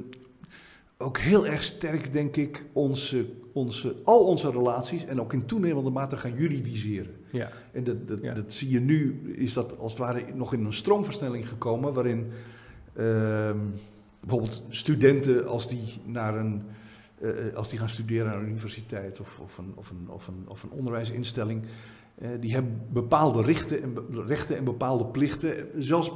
Speaker 2: ook heel erg sterk, denk ik, onze, onze, al onze relaties en ook in toenemende mate gaan juridiseren.
Speaker 1: ja.
Speaker 2: En dat, dat,
Speaker 1: Ja.
Speaker 2: dat zie je nu, is dat als het ware nog in een stroomversnelling gekomen, waarin ehm, bijvoorbeeld studenten, als die, naar een, eh, als die gaan studeren aan een universiteit of, of, een, of, een, of, een, of een onderwijsinstelling, eh, die hebben bepaalde rechten en, rechten en bepaalde plichten. Zelfs,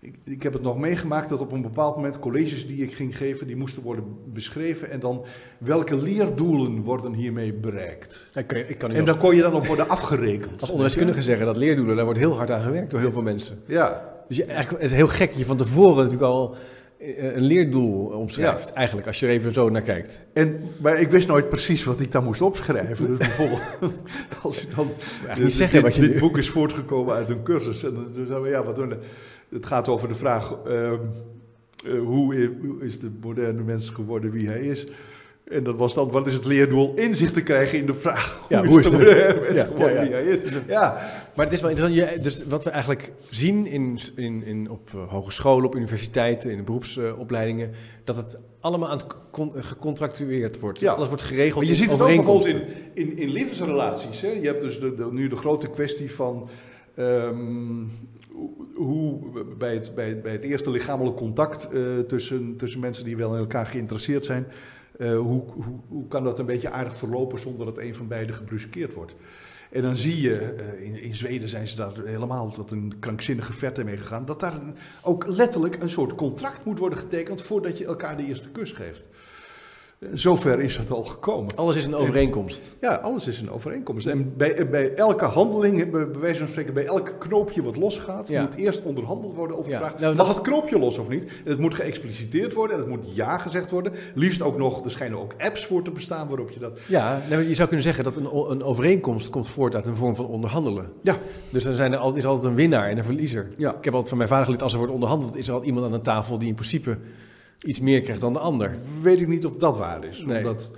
Speaker 2: ik, ik heb het nog meegemaakt dat op een bepaald moment colleges die ik ging geven, die moesten worden beschreven en dan welke leerdoelen worden hiermee bereikt.
Speaker 1: Ik kan, ik kan u
Speaker 2: En
Speaker 1: als,
Speaker 2: dan kon je dan op worden afgerekend.
Speaker 1: als onderwijskundige zeggen dat leerdoelen, daar wordt heel hard aan gewerkt door heel veel mensen.
Speaker 2: Ja,
Speaker 1: Dus je, eigenlijk het is heel gek dat je van tevoren natuurlijk al eh, een leerdoel omschrijft. Eigenlijk, als je er even zo naar kijkt.
Speaker 2: en, maar ik wist nooit precies wat ik dan moest opschrijven. Dus bijvoorbeeld, als je dan...
Speaker 1: Niet zeggen
Speaker 2: dit,
Speaker 1: wat je
Speaker 2: dit
Speaker 1: nu-
Speaker 2: boek is voortgekomen uit een cursus. En dan zeiden we, ja, wat doen we? Het gaat over de vraag, ehm, eh, hoe is de moderne mens geworden wie hij is? En dat was dan, wat is het leerdoel? Inzicht te krijgen in de vraag,
Speaker 1: Ja,
Speaker 2: hoe,
Speaker 1: hoe
Speaker 2: is de
Speaker 1: de-
Speaker 2: moderne mens
Speaker 1: Ja,
Speaker 2: geworden
Speaker 1: ja,
Speaker 2: wie hij is? Ja,
Speaker 1: Maar het is wel interessant. Je, dus wat we eigenlijk zien in, in, in, op eh, hogescholen, op universiteiten, in de beroepsopleidingen, dat het allemaal aan het con- gecontractueerd wordt.
Speaker 2: Ja.
Speaker 1: Alles wordt geregeld
Speaker 2: Maar je ziet het ook bijvoorbeeld in, in, in liefdesrelaties. Hè? Je hebt dus de, de- nu de grote kwestie van ehm, hoe- bij het, bij, bij het eerste lichamelijk contact eh, tussen, tussen mensen die wel in elkaar geïnteresseerd zijn, eh, hoe, hoe, hoe kan dat een beetje aardig verlopen zonder dat een van beiden gebruskeerd wordt? En dan zie je, eh, in, in Zweden zijn ze daar helemaal tot een krankzinnige verte mee gegaan, dat daar ook letterlijk een soort contract moet worden getekend voordat je elkaar de eerste kus geeft. Zover is het al gekomen.
Speaker 1: Alles is een overeenkomst.
Speaker 2: Ja, alles is een overeenkomst. En bij, bij elke handeling, bij, bij wijze van spreken, bij elk knoopje wat losgaat,
Speaker 1: Ja.
Speaker 2: moet eerst onderhandeld worden over
Speaker 1: Ja.
Speaker 2: de vraag,
Speaker 1: Nou,
Speaker 2: mag
Speaker 1: dat
Speaker 2: het knoopje los of niet? En het moet geëxpliciteerd worden, en het moet ja gezegd worden. Liefst ook nog, er schijnen ook apps voor te bestaan waarop je dat...
Speaker 1: Ja, nou, je zou kunnen zeggen dat een, een overeenkomst komt voort uit een vorm van onderhandelen.
Speaker 2: Ja,
Speaker 1: Dus dan zijn er altijd, is altijd een winnaar en een verliezer.
Speaker 2: Ja.
Speaker 1: Ik heb altijd van mijn vader geleerd, als er wordt onderhandeld, is er altijd iemand aan de tafel die in principe iets meer krijgt dan de ander.
Speaker 2: weet ik niet of dat waar is.
Speaker 1: Nee.
Speaker 2: Omdat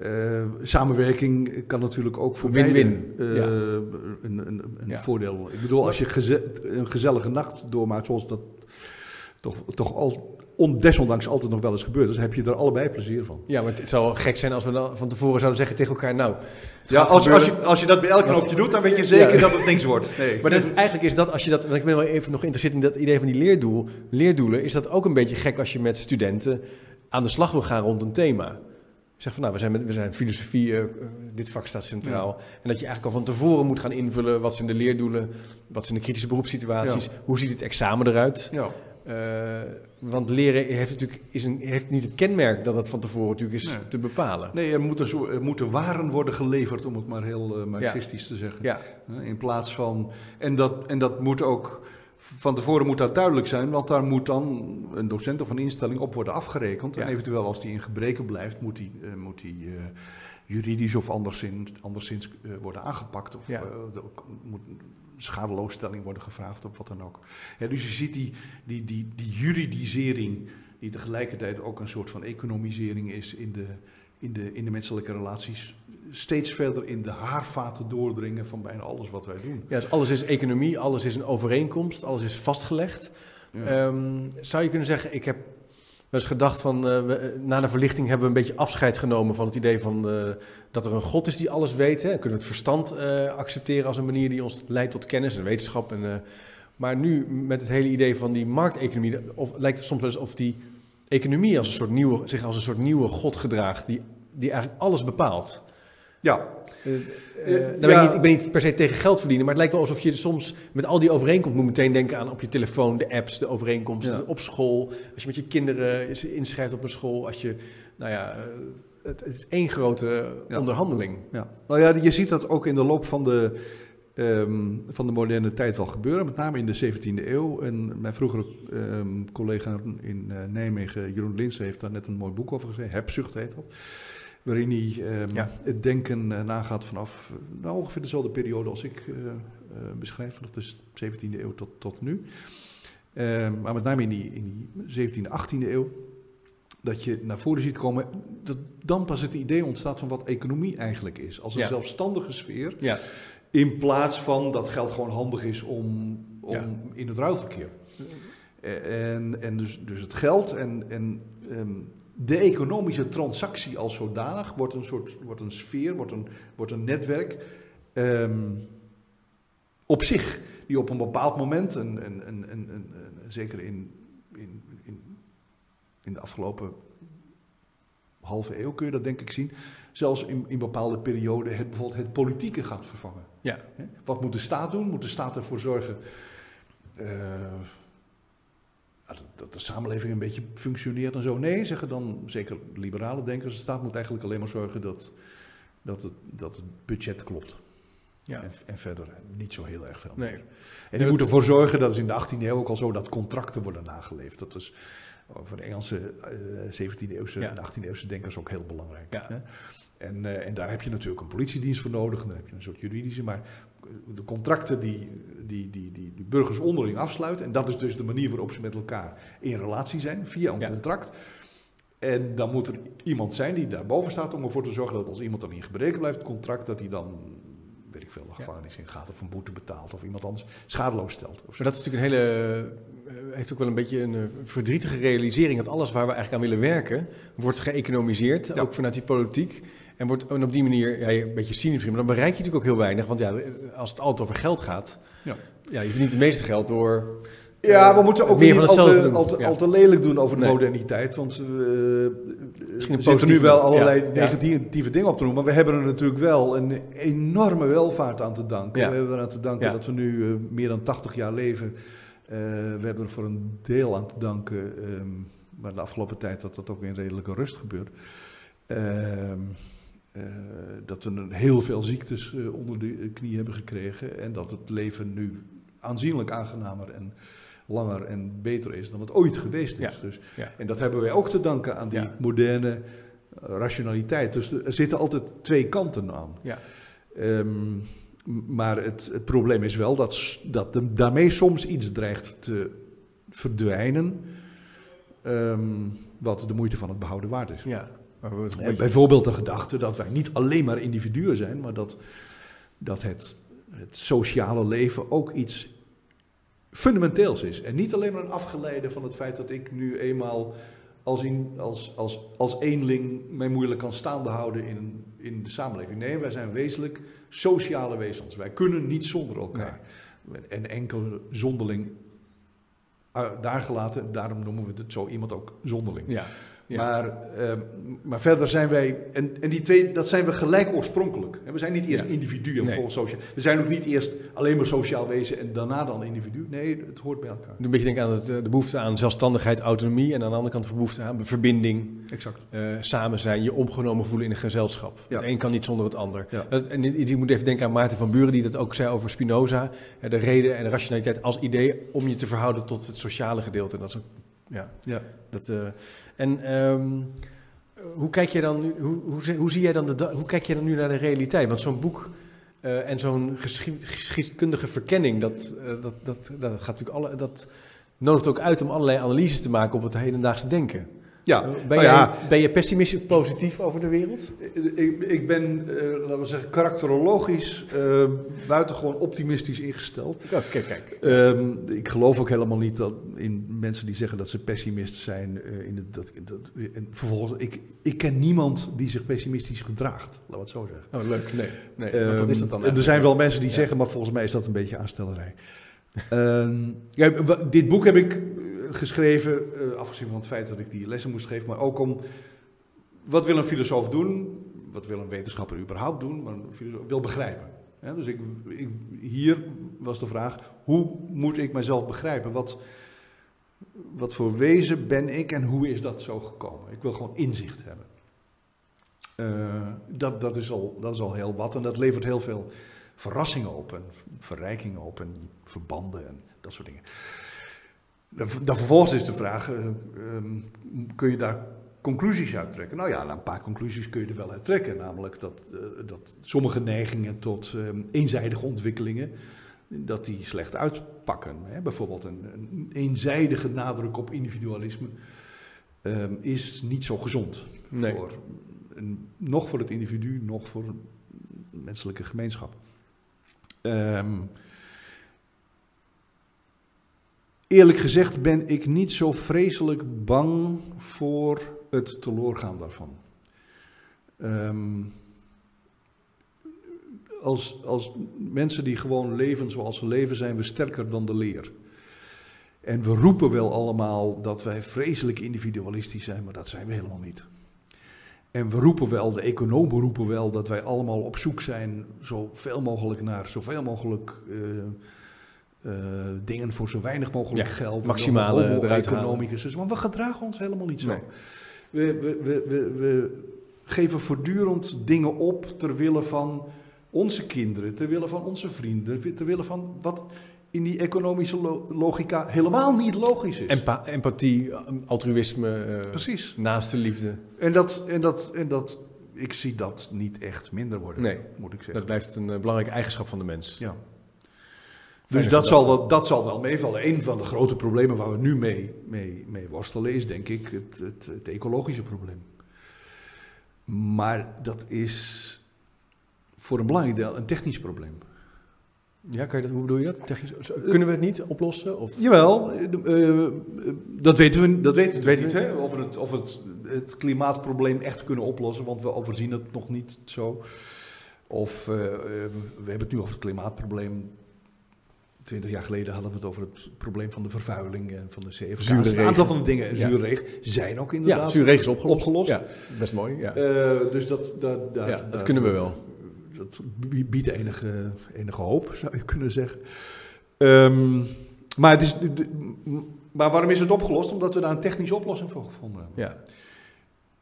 Speaker 2: eh, samenwerking kan natuurlijk ook voor
Speaker 1: Win-win.
Speaker 2: eh,
Speaker 1: Ja.
Speaker 2: een, een, een
Speaker 1: Ja.
Speaker 2: voordeel. Ik bedoel, als je geze- een gezellige nacht doormaakt, zoals dat toch, toch al, on, desondanks altijd nog wel eens gebeurt, dus heb je er allebei plezier van.
Speaker 1: Ja, maar het zou gek zijn als we dan van tevoren zouden zeggen tegen elkaar, nou...
Speaker 2: Ja, als, als, je, als je dat bij elk knoopje doet, dan weet je zeker
Speaker 1: Ja.
Speaker 2: dat het niks wordt. Nee.
Speaker 1: Maar dat, is- eigenlijk is dat, als je dat, want ik ben wel even nog geïnteresseerd in dat idee van die leerdoel, leerdoelen, is dat ook een beetje gek als je met studenten aan de slag wil gaan rond een thema. Zeg van nou, we zijn, met, we zijn filosofie, eh, dit vak staat centraal. En dat je eigenlijk al van tevoren moet gaan invullen wat zijn de leerdoelen, wat zijn de kritische beroepssituaties, hoe ziet het examen eruit.
Speaker 2: Ja.
Speaker 1: Eh, want leren heeft natuurlijk is een, heeft niet het kenmerk dat het van tevoren natuurlijk is
Speaker 2: Nee.
Speaker 1: te bepalen.
Speaker 2: Nee, er moeten, zo, er moeten waren worden geleverd, om het maar heel eh, marxistisch te zeggen.
Speaker 1: Ja,
Speaker 2: Hè, In plaats van. En dat, en dat moet ook van tevoren moet dat duidelijk zijn, want daar moet dan een docent of een instelling op worden afgerekend. En eventueel als die in gebreken blijft, moet die, uh, moet die uh, juridisch of anderszins, anderszins uh, worden aangepakt. Of ja. moet schadeloosstelling worden gevraagd of wat dan ook. Ja, dus je ziet die, die, die, die juridisering, die tegelijkertijd ook een soort van economisering is in de, in de, in de menselijke relaties steeds verder in de haarvaten doordringen van bijna alles wat wij doen.
Speaker 1: Ja, dus alles is economie, alles is een overeenkomst, alles is vastgelegd. Um, zou je kunnen zeggen, ik heb eens gedacht van, uh, we, na de verlichting hebben we een beetje afscheid genomen van het idee van uh, dat er een God is die alles weet. Hè? Kunnen we het verstand accepteren als een manier die ons leidt tot kennis en wetenschap. En, maar nu met het hele idee van die markteconomie, of, lijkt het soms wel eens of die economie als een soort nieuwe, zich als een soort nieuwe God gedraagt, die, die eigenlijk alles bepaalt.
Speaker 2: Ja.
Speaker 1: Uh, uh, ben ik, niet, ik, ben niet, per se tegen geld verdienen, maar het lijkt wel alsof je soms met al die overeenkomsten moet meteen denken aan op je telefoon, de apps, de overeenkomsten, ja. op school. Als je met je kinderen inschrijft op een school, als je, nou ja, uh, het, het, is één grote ja. onderhandeling.
Speaker 2: Ja. Nou ja, je ziet dat ook in de loop van de, um, van de moderne tijd wel gebeuren, met name in de 17e eeuw. En mijn vroegere um, collega in Nijmegen, Jeroen Linsen, heeft daar net een mooi boek over gezegd, Hebzucht heet dat waarin hij um, ja. het denken uh, nagaat vanaf uh, nou, ongeveer dezelfde periode als ik uh, beschrijf, vanaf de 17e eeuw tot, tot nu. Ehm, maar met name in die, in die 17e, 18e eeuw, dat je naar voren ziet komen, dat dan pas het idee ontstaat van wat economie eigenlijk is. Als een ja. zelfstandige sfeer,
Speaker 1: ja.
Speaker 2: in plaats van dat geld gewoon handig is om, om in het ruilverkeer. En, en dus, dus het geld en, en um, de economische transactie als zodanig wordt een soort wordt een sfeer, wordt een, wordt een netwerk um, op zich, die op een bepaald moment, en, en, en, en zeker in, in, in, in de afgelopen halve eeuw kun je dat denk ik zien, zelfs in, in bepaalde perioden het, bijvoorbeeld het politieke gaat vervangen.
Speaker 1: Ja.
Speaker 2: Wat moet de staat doen? Moet de staat ervoor zorgen... Uh, dat de samenleving een beetje functioneert en zo. Nee, zeggen dan zeker liberale denkers, de staat moet eigenlijk alleen maar zorgen dat, dat, het, dat het budget klopt.
Speaker 1: Ja.
Speaker 2: En, en, verder niet zo heel erg veel
Speaker 1: nee.
Speaker 2: meer. En die moet ervoor zorgen, dat is in de 18e eeuw ook al zo, dat contracten worden nageleefd. Dat is voor de Engelse uh, 17e eeuwse
Speaker 1: Ja.
Speaker 2: en 18e eeuwse denkers ook heel belangrijk.
Speaker 1: Ja.
Speaker 2: Hè? En, uh, en daar heb je natuurlijk een politiedienst voor nodig, en dan heb je een soort juridische, maar de contracten die, die, die, die, die burgers onderling afsluiten, en dat is dus de manier waarop ze met elkaar in relatie zijn, via een
Speaker 1: Ja.
Speaker 2: contract. En dan moet er iemand zijn die daarboven staat om ervoor te zorgen dat als iemand dan in gebreken blijft, het contract, dat hij dan, weet ik veel, de gevangenis in gaat of een boete betaalt of iemand anders schadeloos stelt.
Speaker 1: Maar dat is natuurlijk een hele, eh, heeft ook wel een beetje een eh, verdrietige realisering dat alles waar we eigenlijk aan willen werken, wordt geëconomiseerd,
Speaker 2: Ja.
Speaker 1: ook vanuit die politiek. En, wordt, en op die manier, ja, een beetje cynisch misschien, maar dan bereik je natuurlijk ook heel weinig. Want ja, als het altijd over geld gaat,
Speaker 2: Ja.
Speaker 1: ja, je verdient het meeste geld door...
Speaker 2: Ja,
Speaker 1: eh,
Speaker 2: we moeten ook niet
Speaker 1: van
Speaker 2: al
Speaker 1: hetzelfde
Speaker 2: te,
Speaker 1: doen.
Speaker 2: al, te,
Speaker 1: Ja.
Speaker 2: al te lelijk doen over de
Speaker 1: Nee.
Speaker 2: moderniteit. Want uh,
Speaker 1: Misschien
Speaker 2: er
Speaker 1: een
Speaker 2: zitten nu wel allerlei
Speaker 1: ja.
Speaker 2: negatieve dingen op te noemen. Maar we hebben er natuurlijk wel een enorme welvaart aan te danken.
Speaker 1: Ja.
Speaker 2: We hebben eraan te danken
Speaker 1: Ja.
Speaker 2: dat we nu uh, meer dan 80 jaar leven. Uh, we hebben er voor een deel aan te danken. Um, maar de afgelopen tijd dat dat ook in redelijke rust gebeurt. Ehm, uh, dat we heel veel ziektes uh, onder de knie hebben gekregen. En dat het leven nu aanzienlijk aangenamer en langer en beter is dan het ooit geweest is.
Speaker 1: Ja,
Speaker 2: Dus,
Speaker 1: ja.
Speaker 2: En dat hebben wij ook te danken aan die
Speaker 1: Ja.
Speaker 2: moderne uh, rationaliteit. Dus er zitten altijd twee kanten aan.
Speaker 1: Ja.
Speaker 2: Um, maar het, het, probleem is wel dat, dat de, daarmee soms iets dreigt te verdwijnen. Um, wat de moeite van het behouden waard is.
Speaker 1: Ja. Beetje-
Speaker 2: bijvoorbeeld de gedachte dat wij niet alleen maar individuen zijn, maar dat, dat het, het sociale leven ook iets fundamenteels is. En niet alleen maar een afgeleide van het feit dat ik nu eenmaal als, in, als, als, als eenling mij moeilijk kan staande houden in, in de samenleving. Nee, wij zijn wezenlijk sociale wezens. Wij kunnen niet zonder elkaar. En enkel zonderling uh, daar gelaten, daarom noemen we het zo iemand ook zonderling.
Speaker 1: ja.
Speaker 2: Ja. Maar, ehm, maar verder zijn wij, en, en die twee, dat zijn we gelijk oorspronkelijk. We zijn niet eerst
Speaker 1: Ja.
Speaker 2: individu en
Speaker 1: Nee.
Speaker 2: vol sociaal. We zijn ook niet eerst alleen maar sociaal wezen en daarna dan individu. Nee, het hoort bij elkaar.
Speaker 1: Een beetje denken aan het, eh, de behoefte aan zelfstandigheid, autonomie. En aan de andere kant de behoefte aan verbinding,
Speaker 2: Exact.
Speaker 1: eh, samen zijn, je opgenomen voelen in een gezelschap.
Speaker 2: Ja.
Speaker 1: Het een kan niet zonder het ander. Dat, en je moet even denken aan Maarten van Buren, die dat ook zei over Spinoza. Eh, de reden en de rationaliteit als idee om je te verhouden tot het sociale gedeelte. Dat is ook, ja,
Speaker 2: Ja.
Speaker 1: dat, en ehm, hoe kijk je dan nu, hoe, hoe, hoe zie jij dan de, hoe kijk je dan nu naar de realiteit? Want zo'n boek eh, en zo'n geschied- geschiedkundige verkenning, dat, eh, dat, dat, dat gaat natuurlijk alle, dat nodigt ook uit om allerlei analyses te maken op het hedendaagse denken.
Speaker 2: Ja,
Speaker 1: ben,
Speaker 2: nou ja,
Speaker 1: ben je pessimistisch of positief over de wereld?
Speaker 2: ik, ik ben, eh, laten we zeggen, karakterologisch eh buitengewoon optimistisch ingesteld.
Speaker 1: Kijk, kijk.
Speaker 2: Ehm, ik geloof ook helemaal niet dat in mensen die zeggen dat ze pessimist zijn. eh, in dat, dat, en vervolgens, ik, ik ken niemand die zich pessimistisch gedraagt, laten we het zo zeggen.
Speaker 1: Oh, leuk. Nee, nee wat
Speaker 2: Ehm,
Speaker 1: is dat dan?
Speaker 2: Er zijn wel mensen die
Speaker 1: Ja.
Speaker 2: zeggen, maar volgens mij is dat een beetje aanstellerij. Ehm, ja, dit boek heb ik eh, geschreven, eh, afgezien van het feit dat ik die lessen moest geven, maar ook om wat wil een filosoof doen, wat wil een wetenschapper überhaupt doen, maar een filosoof wil begrijpen. Dus ik, ik, hier was de vraag, hoe moet ik mezelf begrijpen? Wat, wat voor wezen ben ik en hoe is dat zo gekomen? Ik wil gewoon inzicht hebben. Eh, dat, dat, is al, dat is al heel wat en dat levert heel veel verrassingen op en verrijkingen op en verbanden en dat soort dingen. Dan, vervolgens is de vraag, eh, ehm, kun je daar conclusies uit trekken? Nou ja, nou, een paar conclusies kun je er wel uit trekken. Namelijk dat, eh, dat sommige neigingen tot ehm, eenzijdige ontwikkelingen, dat die slecht uitpakken. Hè? Bijvoorbeeld een, een eenzijdige nadruk op individualisme ehm, is niet zo gezond.
Speaker 1: Nee.
Speaker 2: Voor, nog voor het individu, nog voor menselijke gemeenschap. Ehm, eerlijk gezegd ben ik niet zo vreselijk bang voor het teloorgaan daarvan. Ehm, als, als mensen die gewoon leven zoals ze leven, zijn we sterker dan de leer. En we roepen wel allemaal dat wij vreselijk individualistisch zijn, maar dat zijn we helemaal niet. En we roepen wel, de economen roepen wel, dat wij allemaal op zoek zijn zoveel mogelijk naar zoveel mogelijk eh, eh, dingen voor zo weinig mogelijk
Speaker 1: Ja,
Speaker 2: geld.
Speaker 1: maximale
Speaker 2: economicus. Maar we gedragen ons helemaal niet zo.
Speaker 1: Nee.
Speaker 2: We, we, we, we, we geven voortdurend dingen op ter wille van onze kinderen, ter wille van onze vrienden, ter wille van wat in die economische lo- logica helemaal niet logisch is.
Speaker 1: Empa- empathie, altruïsme,
Speaker 2: Precies.
Speaker 1: naaste liefde.
Speaker 2: En dat, en, dat, en dat, ik zie dat niet echt minder worden,
Speaker 1: Nee,
Speaker 2: moet ik zeggen.
Speaker 1: Dat blijft een eh, belangrijke eigenschap van de mens.
Speaker 2: Ja. Dus dat zal, wel, dat zal wel meevallen. Een van de grote problemen waar we nu mee, mee, mee worstelen is denk ik het, het, het ecologische probleem. Maar dat is voor een belangrijk deel een technisch probleem.
Speaker 1: Ja, kan je dat, hoe bedoel je dat? Technisch, kunnen we het niet oplossen? Of?
Speaker 2: Jawel, eh, eh, dat weten we, dat weten we
Speaker 1: weten
Speaker 2: niet. Hè? Of, we het, of het, het klimaatprobleem echt kunnen oplossen, want we overzien het nog niet zo. Of eh, we hebben het nu over het klimaatprobleem. Twintig jaar geleden hadden we het over het probleem van de vervuiling en van de CFK.
Speaker 1: Zure
Speaker 2: een aantal van de dingen,
Speaker 1: Ja.
Speaker 2: zure regen, zijn ook
Speaker 1: Ja,
Speaker 2: inderdaad
Speaker 1: zuurregen is opgelost.
Speaker 2: opgelost.
Speaker 1: Ja, best mooi. Ja.
Speaker 2: Eh, dus dat, dat, daar-
Speaker 1: ja, dat kunnen we wel.
Speaker 2: dat biedt enige, enige hoop, zou je kunnen zeggen. Ehm, maar, het is, de- maar waarom is het opgelost? Omdat we daar een technische oplossing voor gevonden hebben.
Speaker 1: Ja.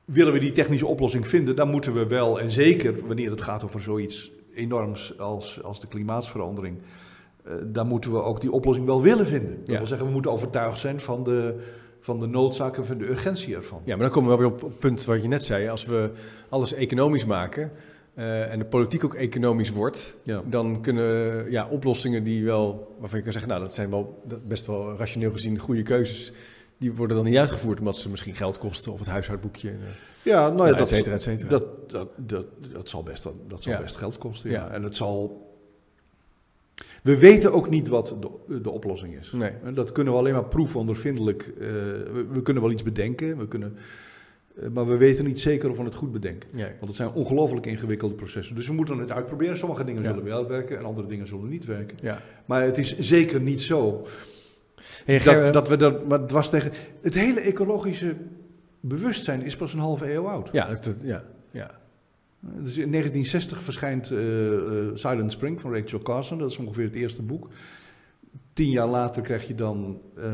Speaker 2: Willen we die technische oplossing vinden, dan moeten we wel, en zeker wanneer het gaat over zoiets enorms als, als de klimaatsverandering, dan moeten we ook die oplossing wel willen vinden. Dat
Speaker 1: Ja.
Speaker 2: wil zeggen, we moeten overtuigd zijn van de, van de noodzaak en van de urgentie ervan.
Speaker 1: ja, maar dan komen we wel weer op het punt wat je net zei. Als we alles economisch maken eh, en de politiek ook economisch wordt,
Speaker 2: Ja.
Speaker 1: dan kunnen ja, oplossingen die wel, waarvan je kan zeggen, nou dat zijn wel dat best wel rationeel gezien goede keuzes, die worden dan niet uitgevoerd omdat ze misschien geld kosten of het huishoudboekje, eh,
Speaker 2: Ja, nou ja,
Speaker 1: et
Speaker 2: dat,
Speaker 1: cetera, et cetera.
Speaker 2: Dat, dat, dat, dat zal best, dat zal
Speaker 1: Ja.
Speaker 2: best geld kosten. Ja. En het zal. We weten ook niet wat de, de oplossing is.
Speaker 1: Nee.
Speaker 2: Dat kunnen we alleen maar proefondervindelijk. eh we, we kunnen wel iets bedenken, we kunnen, eh, maar we weten niet zeker of we het goed bedenken. Want het zijn ongelooflijk ingewikkelde processen. Dus we moeten het uitproberen. Sommige dingen
Speaker 1: Ja.
Speaker 2: zullen wel werken en andere dingen zullen niet werken.
Speaker 1: Ja.
Speaker 2: Maar het is zeker niet zo
Speaker 1: Hey,
Speaker 2: dat, dat we dat. Maar het was tegen. Het hele ecologische bewustzijn is pas een halve eeuw oud.
Speaker 1: Ja, dat- ja, ja.
Speaker 2: Dus in 1960 verschijnt eh, eh, Silent Spring van Rachel Carson. Dat is ongeveer het eerste boek. Tien jaar later krijg je dan eh,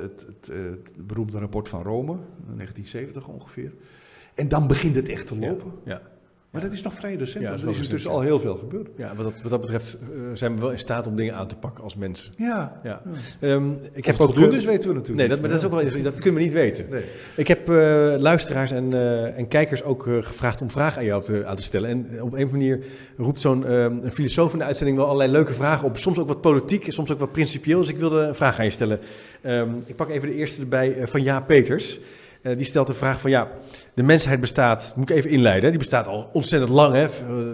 Speaker 2: het, het, het beroemde rapport van Rome, in 1970 ongeveer. En dan begint het echt te lopen.
Speaker 1: ja.
Speaker 2: Maar dat is nog vrij recent.
Speaker 1: Ja,
Speaker 2: Ja,
Speaker 1: dat is
Speaker 2: er is
Speaker 1: ja.
Speaker 2: al heel veel gebeurd.
Speaker 1: Ja, wat dat, wat dat betreft eh, zijn we wel in staat om dingen aan te pakken als mensen.
Speaker 2: Ja.
Speaker 1: Ja.
Speaker 2: Ja.
Speaker 1: Ehm, ik heb ook
Speaker 2: het dus weten we natuurlijk
Speaker 1: Nee, dat,
Speaker 2: niet.
Speaker 1: maar dat is ook wel. Dat kunnen we niet weten.
Speaker 2: Nee.
Speaker 1: Ik heb eh, luisteraars en, eh, en kijkers ook gevraagd om vragen aan jou te, aan te stellen. En op een manier roept zo'n eh, een filosoof in de uitzending wel allerlei leuke vragen op. Soms ook wat politiek, soms ook wat principieel. Dus ik wilde een vraag aan je stellen. Ehm, ik pak even de eerste erbij van Jaap Peters. Eh, die stelt de vraag van ja, de mensheid bestaat, moet ik even inleiden, die bestaat al ontzettend lang. Hè. Eh,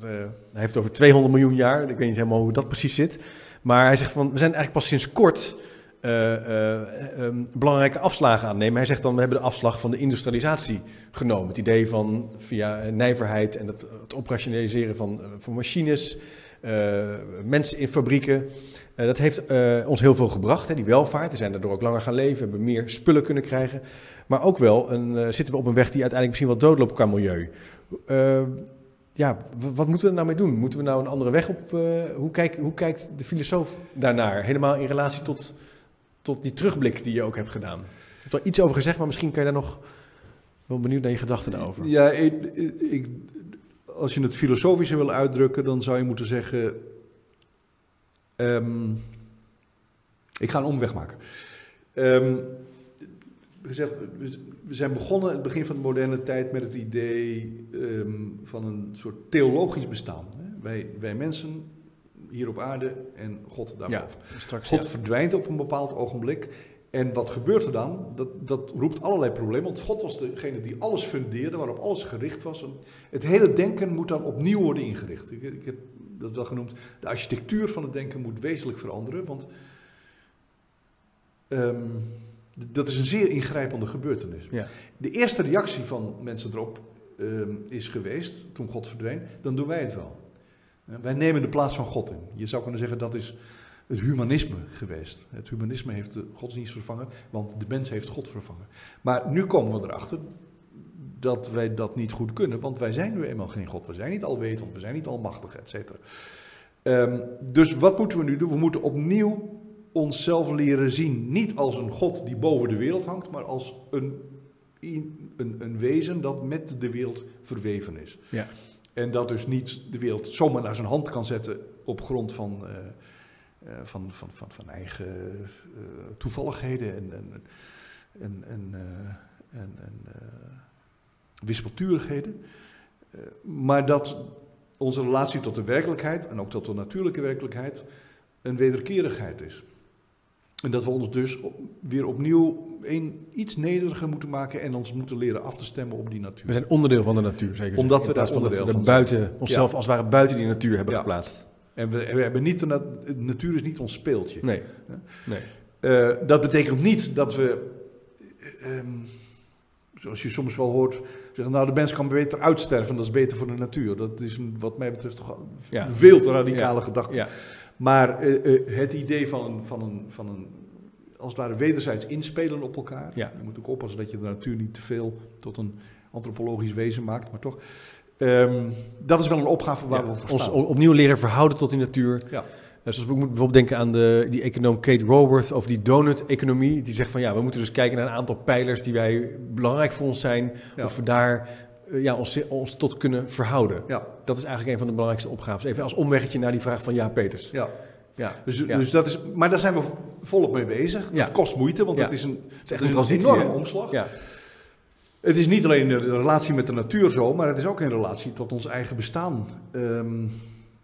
Speaker 1: eh, hij heeft over 200 miljoen jaar, ik weet niet helemaal hoe dat precies zit. Maar hij zegt van, we zijn eigenlijk pas sinds kort eh, eh, ehm, belangrijke afslagen aan het nemen. Hij zegt dan, we hebben de afslag van de industrialisatie genomen. Het idee van via nijverheid en het, het operationaliseren van, van machines, mensen in fabrieken. Eh, dat heeft eh, ons heel veel gebracht, hè, die welvaart. We zijn daardoor ook langer gaan leven, hebben meer spullen kunnen krijgen. Maar ook wel een, eh, zitten we op een weg die uiteindelijk misschien wel doodloopt qua milieu. Eh, ja, wat moeten we er nou mee doen? Moeten we nou een andere weg op? eh, hoe, kijkt, hoe kijkt de filosoof daarnaar? Helemaal in relatie tot, tot die terugblik die je ook hebt gedaan. Je hebt er iets over gezegd, maar misschien kan je daar nog... wel benieuwd naar je gedachten daarover.
Speaker 2: Ja, ik, ik, als je het filosofisch wil uitdrukken, dan zou je moeten zeggen. ehm, ik ga een omweg maken. Ehm, gezegd, we- zijn begonnen het begin van de moderne tijd met het idee ehm, van een soort theologisch bestaan. Wij, wij mensen hier op aarde en God daarboven.
Speaker 1: straks.
Speaker 2: God
Speaker 1: ja.
Speaker 2: verdwijnt op een bepaald ogenblik. En wat gebeurt er dan? Dat, dat roept allerlei problemen. Want God was degene die alles fundeerde, waarop alles gericht was. En het hele denken moet dan opnieuw worden ingericht. Ik, ik heb dat wel genoemd. De architectuur van het denken moet wezenlijk veranderen. Want ehm, dat is een zeer ingrijpende gebeurtenis.
Speaker 1: Ja.
Speaker 2: De eerste reactie van mensen erop ehm, is geweest, toen God verdween, dan doen wij het wel. Wij nemen de plaats van God in. Je zou kunnen zeggen dat is het humanisme geweest. Het humanisme heeft de godsdienst vervangen, want de mens heeft God vervangen. Maar nu komen we erachter dat wij dat niet goed kunnen, want wij zijn nu eenmaal geen God. We zijn niet alwetend, we zijn niet almachtig, et cetera. Ehm, dus wat moeten we nu doen? We moeten opnieuw onszelf leren zien, niet als een God die boven de wereld hangt, maar als een, een, een wezen dat met de wereld verweven is.
Speaker 1: Ja.
Speaker 2: En dat dus niet de wereld zomaar naar zijn hand kan zetten op grond van, eh, van, van, van, van eigen eh, toevalligheden en, en, en, en, eh, en, en eh, wispelturigheden. Eh, maar dat onze relatie tot de werkelijkheid en ook tot de natuurlijke werkelijkheid een wederkerigheid is. En dat we ons dus op- weer opnieuw een, iets nederiger moeten maken en ons moeten leren af te stemmen op die natuur.
Speaker 1: We zijn onderdeel van de natuur, zeker.
Speaker 2: Omdat we daar
Speaker 1: van dat
Speaker 2: onderdeel
Speaker 1: we
Speaker 2: van
Speaker 1: buiten, onszelf als het ware buiten die natuur hebben
Speaker 2: Ja.
Speaker 1: geplaatst.
Speaker 2: En we, we hebben niet de, nat- de natuur is niet ons speeltje.
Speaker 1: Nee. nee.
Speaker 2: Eh, dat betekent niet dat we, eh, ehm, zoals je soms wel hoort, zeggen, nou de mens kan beter uitsterven, dat is beter voor de natuur. Dat is een, wat mij betreft toch een veel te radicale
Speaker 1: Ja.
Speaker 2: gedachte.
Speaker 1: Ja.
Speaker 2: Maar eh, het idee van een, van, een, van een, als het ware wederzijds inspelen op elkaar. Je moet ook oppassen dat je de natuur niet te veel tot een antropologisch wezen maakt, maar toch. Ehm, dat is wel een opgave waar
Speaker 1: Ja,
Speaker 2: we voor
Speaker 1: ons
Speaker 2: staan.
Speaker 1: o- opnieuw leren verhouden tot die natuur.
Speaker 2: Ja.
Speaker 1: Eh, zoals ik moet bijvoorbeeld denken aan de, die econoom Kate Raworth over die donut-economie. Die zegt van ja, we moeten dus kijken naar een aantal pijlers die wij belangrijk voor ons zijn.
Speaker 2: Ja.
Speaker 1: Of we daar eh, ja, ons, ons tot kunnen verhouden.
Speaker 2: Ja,
Speaker 1: Dat is eigenlijk een van de belangrijkste opgaves. Even als omweggetje naar die vraag van Ja Peters.
Speaker 2: ja.
Speaker 1: Ja,
Speaker 2: Dus,
Speaker 1: ja.
Speaker 2: dus dat is, maar daar zijn we volop mee bezig.
Speaker 1: Ja.
Speaker 2: Dat kost moeite, want dat is een,
Speaker 1: het is een
Speaker 2: is
Speaker 1: transitie.
Speaker 2: enorme omslag.
Speaker 1: Ja.
Speaker 2: Het is niet alleen de relatie met de natuur zo, maar het is ook in relatie tot ons eigen bestaan. Ehm,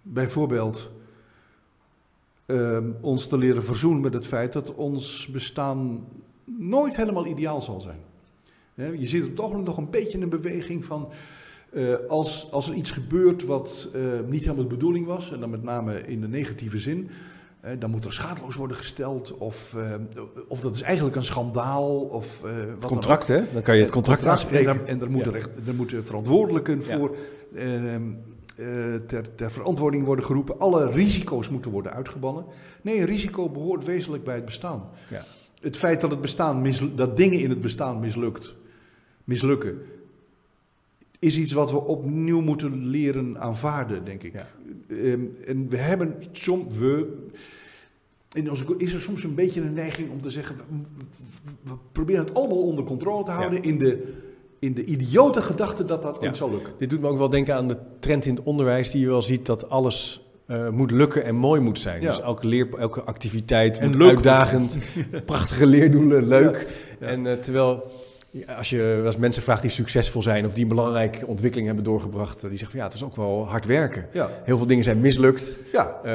Speaker 2: bijvoorbeeld ehm, ons te leren verzoenen met het feit dat ons bestaan nooit helemaal ideaal zal zijn. Je ziet op ogenblik nog een beetje een beweging van. eh, als, als er iets gebeurt wat eh, niet helemaal de bedoeling was, en dan met name in de negatieve zin, dan moet er schadeloos worden gesteld, of, eh, of dat is eigenlijk een schandaal, of eh, wat dan.
Speaker 1: Contract, hè? Dan kan je het contract aanspreken.
Speaker 2: En, daar- en er, moeten
Speaker 1: Ja.
Speaker 2: er moeten verantwoordelijken voor ehm, eh, ter, ter verantwoording worden geroepen. Alle risico's moeten worden uitgebannen. Nee, een risico behoort wezenlijk bij het bestaan.
Speaker 1: Ja.
Speaker 2: Het feit dat, het bestaan dat dingen in het bestaan mislukt, mislukken, is iets wat we opnieuw moeten leren aanvaarden, denk ik.
Speaker 1: Ja.
Speaker 2: Ehm, en we hebben soms, we, in onze, is er soms een beetje een neiging om te zeggen, we, we proberen het allemaal onder controle te houden in de in de idiote gedachte dat dat
Speaker 1: Ja.
Speaker 2: ooit zal lukken.
Speaker 1: Dit doet me ook wel denken aan de trend in het onderwijs die je wel ziet dat alles eh, moet lukken en mooi moet zijn.
Speaker 2: Ja.
Speaker 1: Dus elke, leer, elke activiteit
Speaker 2: En
Speaker 1: moet
Speaker 2: leuk
Speaker 1: uitdagend, prachtige leerdoelen, leuk.
Speaker 2: Ja.
Speaker 1: En eh, terwijl als je als mensen vraagt die succesvol zijn of die een belangrijke ontwikkeling hebben doorgebracht, eh, die zeggen van ja, het is ook wel hard werken.
Speaker 2: Ja,
Speaker 1: Heel veel dingen zijn mislukt.
Speaker 2: ja.
Speaker 1: Eh,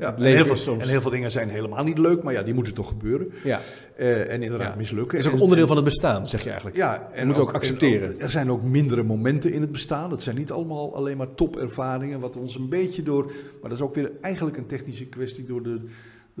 Speaker 2: ja. En, heel veel,
Speaker 1: soms.
Speaker 2: en heel veel dingen zijn helemaal niet leuk, maar ja, die moeten toch gebeuren.
Speaker 1: ja,
Speaker 2: Eh, en inderdaad
Speaker 1: Ja.
Speaker 2: mislukken.
Speaker 1: het is ook
Speaker 2: En-
Speaker 1: onderdeel van het bestaan, zeg je eigenlijk.
Speaker 2: Ja, en
Speaker 1: moeten ook accepteren.
Speaker 2: en ook- er zijn ook mindere momenten in het bestaan. Het zijn niet allemaal alleen maar topervaringen, wat ons een beetje door. Maar dat is ook weer eigenlijk een technische kwestie door de,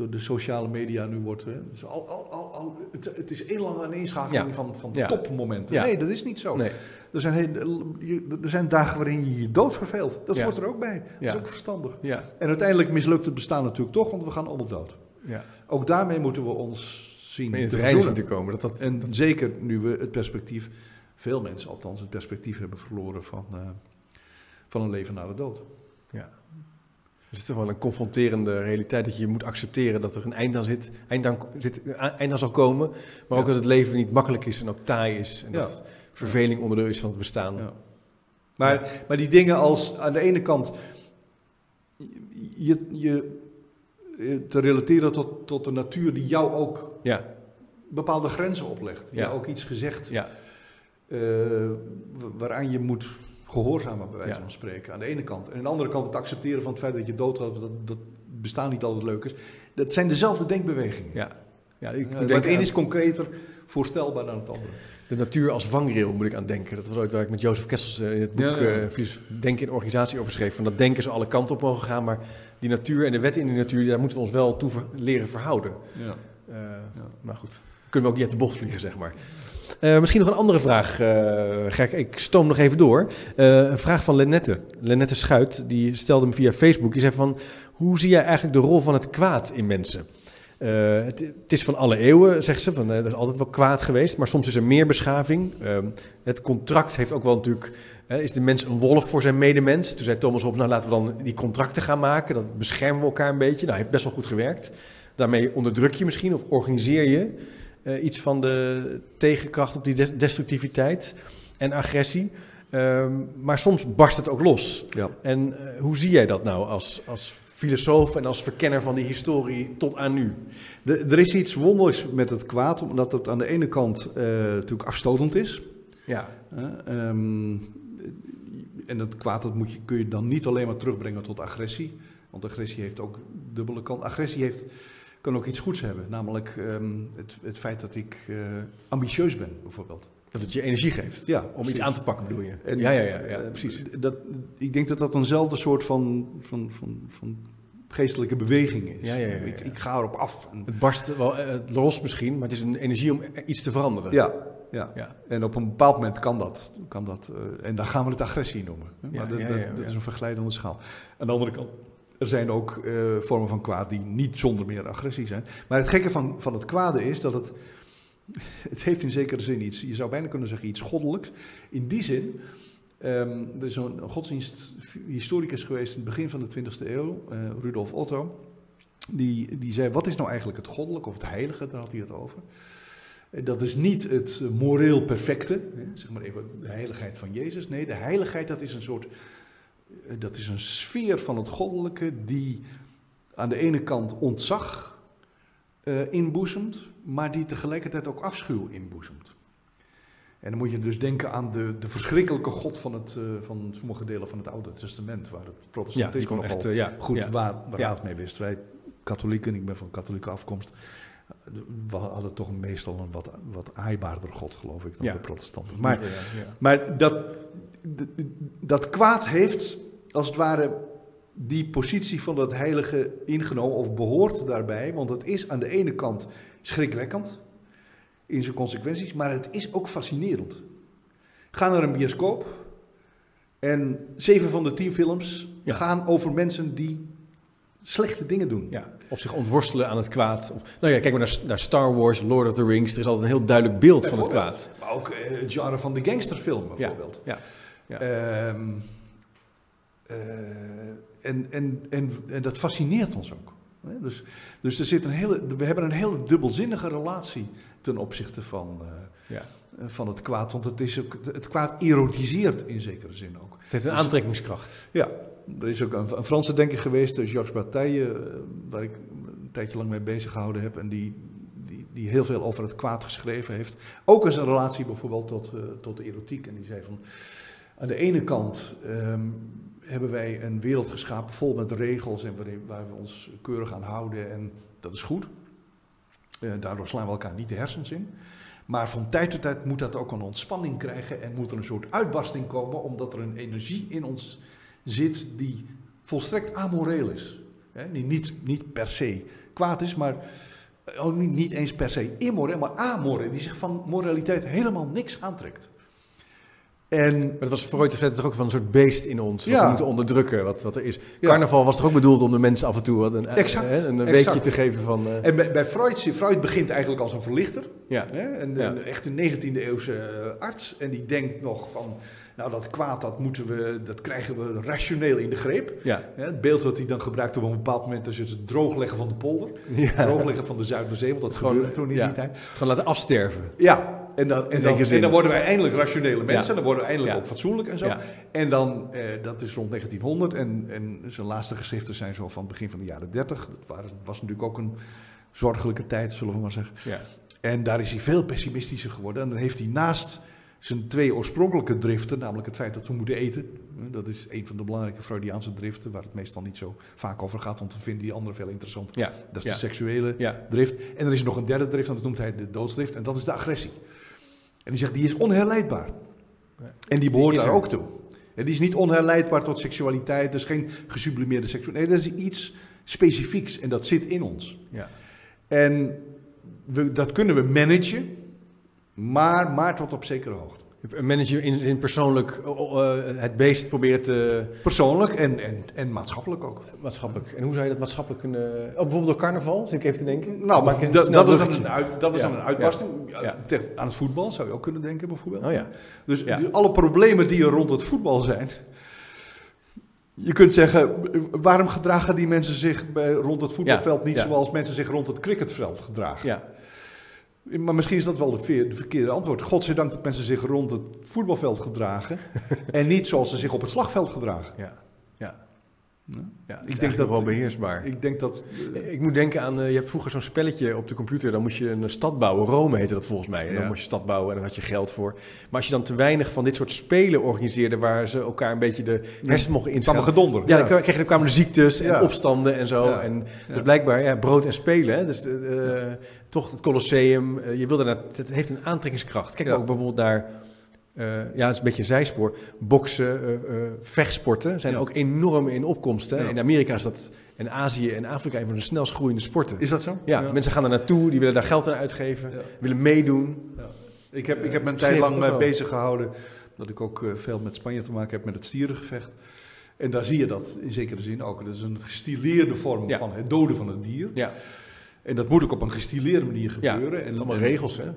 Speaker 2: door de sociale media nu wordt. Hè. Dus al, al, al, al- het, het is één lange aaneenschakeling
Speaker 1: Ja.
Speaker 2: van, van
Speaker 1: Ja.
Speaker 2: topmomenten.
Speaker 1: Ja.
Speaker 2: Nee, dat is niet zo.
Speaker 1: Nee.
Speaker 2: Er, zijn heel- er zijn dagen waarin je je dood verveelt. Dat hoort er ook bij. Dat is ook verstandig. En uiteindelijk mislukt het bestaan natuurlijk toch, want we gaan allemaal dood.
Speaker 1: ja.
Speaker 2: Ook daarmee moeten we ons zien te
Speaker 1: te komen. Dat, dat,
Speaker 2: En zeker nu we het perspectief, veel mensen althans, het perspectief hebben verloren van, eh, van een leven na de dood.
Speaker 1: Het is toch wel een confronterende realiteit dat je moet accepteren dat er een eind aan zit, eind aan, zit, eind aan zal komen, maar ook dat het leven niet makkelijk is en ook taai is en
Speaker 2: Ja.
Speaker 1: dat verveling onderdeel is van het bestaan.
Speaker 2: Ja. Maar, maar die dingen als aan de ene kant je, je, je te relateren tot, tot de natuur die jou ook
Speaker 1: Ja,
Speaker 2: bepaalde grenzen oplegt. Die
Speaker 1: Ja.
Speaker 2: jou ook iets gezegd
Speaker 1: ja,
Speaker 2: eh, wa- waaraan je moet gehoorzamen, bij wijze
Speaker 1: Ja.
Speaker 2: van spreken. Aan de ene kant. En aan de andere kant het accepteren van het feit dat je dood had, dat, dat bestaan niet altijd leuk is. Dat zijn dezelfde denkbewegingen.
Speaker 1: ja. ja ik
Speaker 2: Ja,
Speaker 1: moet
Speaker 2: maar het een
Speaker 1: aan
Speaker 2: is concreter voorstelbaar dan het andere.
Speaker 1: de natuur als vangrail, moet ik aan denken. Dat was ooit waar ik met Jozef Kessels eh, in het boek
Speaker 2: Ja, ja.
Speaker 1: eh, Denken in Organisatie over schreef. Van dat denken ze alle kanten op mogen gaan, maar die natuur en de wetten in de natuur, daar moeten we ons wel toe ver- leren verhouden.
Speaker 2: Ja.
Speaker 1: Eh, Maar goed, kunnen we ook niet uit de bocht vliegen, zeg maar. Eh, misschien nog een andere vraag, eh Gek. Ik stoom nog even door. Eh, een vraag van Lenette. Lenette Schuit, die stelde hem via Facebook. Die zei van, hoe zie jij eigenlijk de rol van het kwaad in mensen? Het, is van alle eeuwen, zegt ze. Van, er is altijd wel kwaad geweest, maar soms is er meer beschaving. Ehm, het contract heeft ook wel natuurlijk... is de mens een wolf voor zijn medemens? Toen zei Thomas Hobbes, nou laten we dan die contracten gaan maken. Dan beschermen we elkaar een beetje. Nou, heeft best wel goed gewerkt. Daarmee onderdruk je misschien of organiseer je eh, iets van de tegenkracht op die des- destructiviteit en agressie. Ehm, maar soms barst het ook los.
Speaker 2: Ja.
Speaker 1: En eh, hoe zie jij dat nou als, als filosoof en als verkenner van die historie tot aan nu?
Speaker 2: De- er is iets wonderlijks met het kwaad, omdat het aan de ene kant eh, natuurlijk afstotend is.
Speaker 1: Ja,
Speaker 2: ehm, en dat kwaad dat moet je, kun je dan niet alleen maar terugbrengen tot agressie. Want agressie heeft ook dubbele kant. Agressie heeft, kan ook iets goeds hebben. Namelijk ehm, het, het feit dat ik eh, ambitieus ben, bijvoorbeeld.
Speaker 1: dat het je energie geeft
Speaker 2: Ja,
Speaker 1: om
Speaker 2: precies.
Speaker 1: iets aan te pakken, bedoel je?
Speaker 2: En,
Speaker 1: ja, ja, ja, ja,
Speaker 2: eh,
Speaker 1: precies.
Speaker 2: Dat, ik denk dat dat eenzelfde soort van, van, van, van geestelijke beweging is.
Speaker 1: Ja, ja, ja.
Speaker 2: Ik, ik ga erop af. En-
Speaker 1: Het barst wel eh, los misschien, maar het is een energie om iets te veranderen.
Speaker 2: ja, ja.
Speaker 1: Ja.
Speaker 2: En op een bepaald moment kan dat. Kan dat en dan gaan we het agressie noemen. Maar dat,
Speaker 1: ja,
Speaker 2: dat-
Speaker 1: ja,
Speaker 2: dat is een verglijdende schaal. Aan de andere kant, er zijn ook eh, vormen van kwaad die niet zonder meer agressie zijn. Maar het gekke van, van het kwade is dat het. Het heeft in zekere zin iets, je zou bijna kunnen zeggen iets goddelijks. In die zin, ehm, er is een godsdiensthistoricus geweest in het begin van de 20e eeuw, eh, Rudolf Otto. Die, die zei, wat is nou eigenlijk het goddelijke of het heilige, daar had hij het over. Dat is niet het moreel perfecte, zeg maar even de heiligheid van Jezus. Nee, de heiligheid dat is een soort, dat is een sfeer van het goddelijke die aan de ene kant ontzag eh, inboezemt, maar die tegelijkertijd ook afschuw inboezemt. En dan moet je dus denken aan de, de verschrikkelijke God van, het, eh, van sommige delen van het Oude Testament, waar het
Speaker 1: Ja,
Speaker 2: protestantisme nogal
Speaker 1: echt, eh, ja,
Speaker 2: goed
Speaker 1: ja.
Speaker 2: wa- raad
Speaker 1: Ja.
Speaker 2: mee wist. Wij katholieken, ik ben van katholieke afkomst, we hadden toch meestal een wat, wat aaibaarder God, geloof ik, dan
Speaker 1: Ja.
Speaker 2: de protestanten. Maar,
Speaker 1: Ja, ja.
Speaker 2: maar dat, dat kwaad heeft, als het ware, die positie van dat heilige ingenomen, of behoort daarbij, want het is aan de ene kant schrikwekkend in zijn consequenties, maar het is ook fascinerend. Ga naar een bioscoop en zeven van de tien films
Speaker 1: Ja.
Speaker 2: gaan over mensen die slechte dingen doen.
Speaker 1: Ja, of zich ontworstelen aan het kwaad. Of, nou ja, kijk maar naar, naar, Star Wars, Lord of the Rings. Er is altijd een heel duidelijk beeld van het kwaad.
Speaker 2: Maar ook uh, het genre van de gangsterfilm bijvoorbeeld.
Speaker 1: Ja,
Speaker 2: ja, ja. Um, uh, en, en, en, en, dat fascineert ons ook. Dus, dus er zit een hele, we hebben een hele dubbelzinnige relatie ten opzichte van, uh, ja. van het kwaad. Want het, is ook, het kwaad erotiseert in zekere zin ook.
Speaker 1: Het heeft een dus, aantrekkingskracht.
Speaker 2: Ja, er is ook een, een Franse denker geweest, Jacques Bataille, waar ik een tijdje lang mee bezig gehouden heb. En die, die, die heel veel over het kwaad geschreven heeft. Ook in zijn relatie bijvoorbeeld tot, uh, tot de erotiek. En die zei van, aan de ene kant um, hebben wij een wereld geschapen vol met regels en waarin, waar we ons keurig aan houden. En dat is goed. Uh, daardoor slaan we elkaar niet de hersens in. Maar van tijd tot tijd moet dat ook een ontspanning krijgen en moet er een soort uitbarsting komen, omdat er een energie in ons zit die volstrekt amoreel is. Die niet, niet per se kwaad is, maar ook niet, niet eens per se immoreel, maar amoreel. Die zich van moraliteit helemaal niks aantrekt.
Speaker 1: En, maar dat was Freud zei toch ook van een soort beest in ons, wat ja. we moeten onderdrukken, wat, wat er is. Carnaval was toch ook bedoeld om de mensen af en toe een,
Speaker 2: exact,
Speaker 1: hè, een exact. weekje te geven van... Uh...
Speaker 2: En bij, bij, Freud, Freud begint eigenlijk als een verlichter,
Speaker 1: ja.
Speaker 2: hè, een, een, echt een 19e eeuwse arts. En die denkt nog van, nou dat kwaad dat, moeten we, dat krijgen we rationeel in de greep.
Speaker 1: Ja.
Speaker 2: het beeld wat hij dan gebruikt op een bepaald moment is het droogleggen van de polder.
Speaker 1: Ja.
Speaker 2: Droogleggen van de Zuiderzee, want dat gebeurde toen in
Speaker 1: ja.
Speaker 2: die tijd.
Speaker 1: Gewoon laten afsterven.
Speaker 2: Ja, en dan, en, dan, en dan, worden wij eindelijk rationele mensen. Ja. Dan worden we eindelijk ja. ook fatsoenlijk en zo.
Speaker 1: Ja.
Speaker 2: En dan, eh, dat is rond 1900. En, en zijn laatste geschriften zijn zo van het begin van de jaren 30. Dat waren, was natuurlijk ook een zorgelijke tijd, zullen we maar zeggen.
Speaker 1: Ja.
Speaker 2: En daar is hij veel pessimistischer geworden. En dan heeft hij naast zijn twee oorspronkelijke driften, namelijk het feit dat we moeten eten. Dat is een van de belangrijke Freudiaanse driften, waar het meestal niet zo vaak over gaat, want we vinden die andere veel interessanter.
Speaker 1: Ja.
Speaker 2: Dat is
Speaker 1: ja.
Speaker 2: de seksuele
Speaker 1: ja.
Speaker 2: drift. En er is nog een derde drift, en dat noemt hij de doodsdrift, en dat is de agressie. En die zegt, die is onherleidbaar. En die behoort
Speaker 1: Die
Speaker 2: daar
Speaker 1: er.
Speaker 2: ook toe. En die is niet onherleidbaar tot seksualiteit, dat is geen gesublimeerde seksualiteit. Nee, dat is iets specifieks en dat zit in ons.
Speaker 1: Ja.
Speaker 2: En we, dat kunnen we managen, maar, maar tot op zekere hoogte.
Speaker 1: Een manager in, in persoonlijk uh, het beest probeert te...
Speaker 2: Persoonlijk en, en, en maatschappelijk ook.
Speaker 1: Maatschappelijk. En hoe zou je dat maatschappelijk kunnen... Oh, bijvoorbeeld door carnaval, zit ik even te denken.
Speaker 2: Nou,
Speaker 1: Maak je
Speaker 2: dat, dat is, dan een, uit, dat is
Speaker 1: Ja.
Speaker 2: dan een uitbarsting.
Speaker 1: Ja.
Speaker 2: Aan het voetbal zou je ook kunnen denken bijvoorbeeld.
Speaker 1: Oh ja.
Speaker 2: Dus, dus alle problemen die er rond het voetbal zijn. Je kunt zeggen, waarom gedragen die mensen zich bij, rond het voetbalveld niet zoals mensen zich rond het cricketveld gedragen?
Speaker 1: Ja.
Speaker 2: Maar misschien is dat wel de, veer- de verkeerde antwoord. Godzijdank dat mensen zich rond het voetbalveld gedragen en niet zoals ze zich op het slagveld gedragen.
Speaker 1: Ja. Ja.
Speaker 2: Ja.
Speaker 1: Ja, ik
Speaker 2: denk dat-
Speaker 1: wel beheersbaar.
Speaker 2: Ik denk dat... eh,
Speaker 1: Ik moet denken aan, eh, je hebt vroeger zo'n spelletje op de computer, dan moest je een stad bouwen. Rome heette dat volgens mij. En dan
Speaker 2: Ja.
Speaker 1: moest je stad bouwen en dan had je geld voor. Maar als je dan te weinig van dit soort spelen organiseerde, waar ze elkaar een beetje de hersen mochten inschalen.
Speaker 2: gedonder.
Speaker 1: Ja, dan kreeg je- dan kwamen er ziektes en
Speaker 2: Ja.
Speaker 1: opstanden en zo.
Speaker 2: Ja.
Speaker 1: En
Speaker 2: Ja.
Speaker 1: dus blijkbaar, ja, brood en spelen. Hè? Dus eh, toch het Colosseum, je wilde naar, het heeft een aantrekkingskracht. Kijk
Speaker 2: Ja.
Speaker 1: ook bijvoorbeeld naar, eh, ja, het is een beetje een zijspoor. Boksen, eh, eh, vechtsporten zijn
Speaker 2: Ja.
Speaker 1: ook enorm in opkomst. Hè?
Speaker 2: Ja.
Speaker 1: In Amerika is dat, en Azië en Afrika een van de snelst groeiende sporten.
Speaker 2: Is dat zo?
Speaker 1: Ja, mensen gaan er naartoe, die willen daar geld aan uitgeven,
Speaker 2: Ja.
Speaker 1: willen meedoen.
Speaker 2: Ik heb, ik heb me een
Speaker 1: Eh,
Speaker 2: tijd lang
Speaker 1: het
Speaker 2: eh, bezig gehouden, dat ik ook eh, veel met Spanje te maken heb met het stierengevecht. En daar zie je dat in zekere zin ook. Dat is een gestileerde vorm van het doden van een dier.
Speaker 1: Ja,
Speaker 2: En dat moet ook op een gestileerde manier gebeuren. en,
Speaker 1: allemaal
Speaker 2: en-
Speaker 1: regels, hè?
Speaker 2: eh,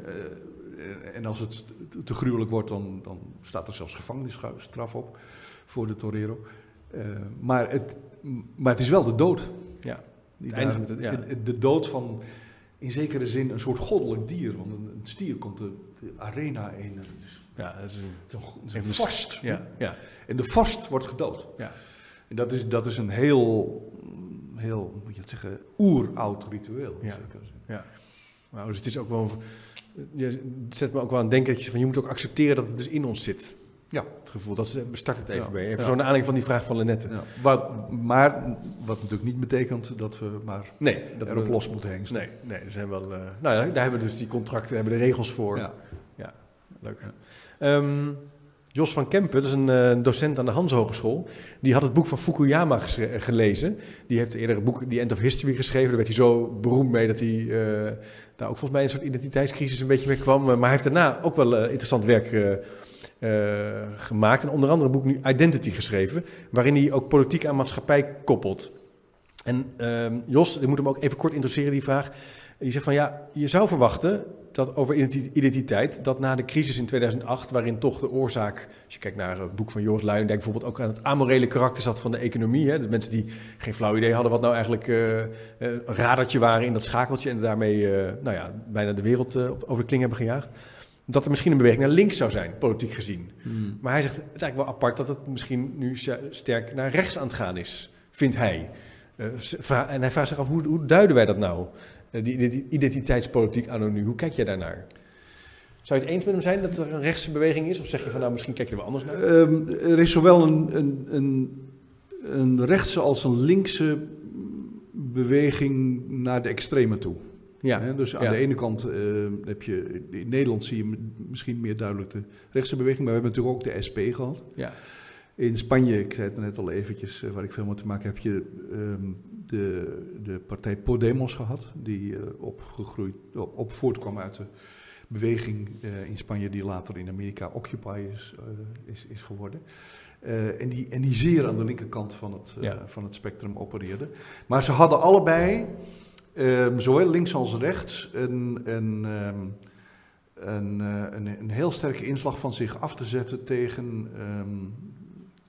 Speaker 2: en als het te- gruwelijk wordt, dan, dan staat er zelfs gevangenisstraf op voor de torero. Eh, maar, het, maar het is wel de dood.
Speaker 1: Ja,
Speaker 2: daar-
Speaker 1: met het- ja.
Speaker 2: de- De dood van in zekere zin een soort goddelijk dier. Want een, een stier komt de, de arena in. Het is,
Speaker 1: ja dat is een,
Speaker 2: het is een, go- het is een
Speaker 1: even een
Speaker 2: vorst.
Speaker 1: Ja, ja,
Speaker 2: En de vorst wordt gedood.
Speaker 1: ja.
Speaker 2: En dat is, dat is een heel, heel, moet je het zeggen, oeroud ritueel.
Speaker 1: Ja. Ja. Nou, dus het is ook wel. Je zet me ook wel aan het denken dat je van je moet ook accepteren dat het dus in ons zit.
Speaker 2: Ja.
Speaker 1: Het gevoel. Dat is, start het even
Speaker 2: Ja.
Speaker 1: bij. Even
Speaker 2: Ja.
Speaker 1: zo naar aanleiding van die vraag van Lenette.
Speaker 2: Ja. Wat, maar wat natuurlijk niet betekent dat we maar
Speaker 1: Nee, dat
Speaker 2: erop
Speaker 1: we
Speaker 2: los moeten hengsten.
Speaker 1: Nee, nee, er zijn wel. eh, nou ja, daar hebben we dus die contracten, hebben de regels voor.
Speaker 2: Ja.
Speaker 1: Leuk.
Speaker 2: Ja.
Speaker 1: Jos van Kempen, dat is een eh, docent aan de Hans Hogeschool. Die had het boek van Fukuyama gelezen. Die heeft eerder een boek, The End of History, geschreven. Daar werd hij zo beroemd mee dat hij eh, daar ook volgens mij een soort identiteitscrisis een beetje mee kwam. Eh, Maar hij heeft daarna ook wel interessant werk gemaakt. En onder andere een boek nu Identity geschreven. Waarin hij ook politiek aan maatschappij koppelt. En ehm, Jos, ik moet hem ook even kort introduceren, die vraag. Die zegt van ja, je zou verwachten dat over identiteit, dat na de crisis in 2008, waarin toch de oorzaak, als je kijkt naar het boek van Joris Luijendijk, bijvoorbeeld ook aan het amorele karakter zat van de economie. Hè, dus mensen die geen flauw idee hadden wat nou eigenlijk uh, een radertje waren in dat schakeltje en daarmee uh, nou ja, bijna de wereld uh, over de kling hebben gejaagd. Dat er misschien een beweging naar links zou zijn, politiek gezien. Hmm. Maar hij zegt, het is eigenlijk wel apart dat het misschien nu sterk naar rechts aan het gaan is, vindt hij. en hij vraagt zich af, hoe, hoe duiden wij dat nou? Eh, die identiteitspolitiek anno nu. Hoe kijk jij daarnaar? Zou je het eens met hem zijn dat er een rechtse beweging is? Of zeg je van nou, misschien kijk je er wel anders naar?
Speaker 2: Um, er is zowel een, een, een, een, rechtse als een linkse beweging naar de extreme toe. Ja, dus aan de ene kant uh, heb je, in Nederland zie je misschien meer duidelijk de rechtse beweging, maar we hebben natuurlijk ook de SP gehad. Ja. In Spanje, ik zei het net al eventjes, uh, waar ik veel mee te maken heb, heb je um, de, de partij Podemos gehad, die uh, opgegroeid, op, op, voortkwam uit de beweging uh, in Spanje die later in Amerika Occupy is, uh, is, is geworden. en, die, en die zeer aan de linkerkant van het, ja. van het spectrum opereerde. Maar ze hadden allebei, um, zowel links als rechts, een, een, um, een, een, een, heel sterke inslag van zich af te zetten tegen um,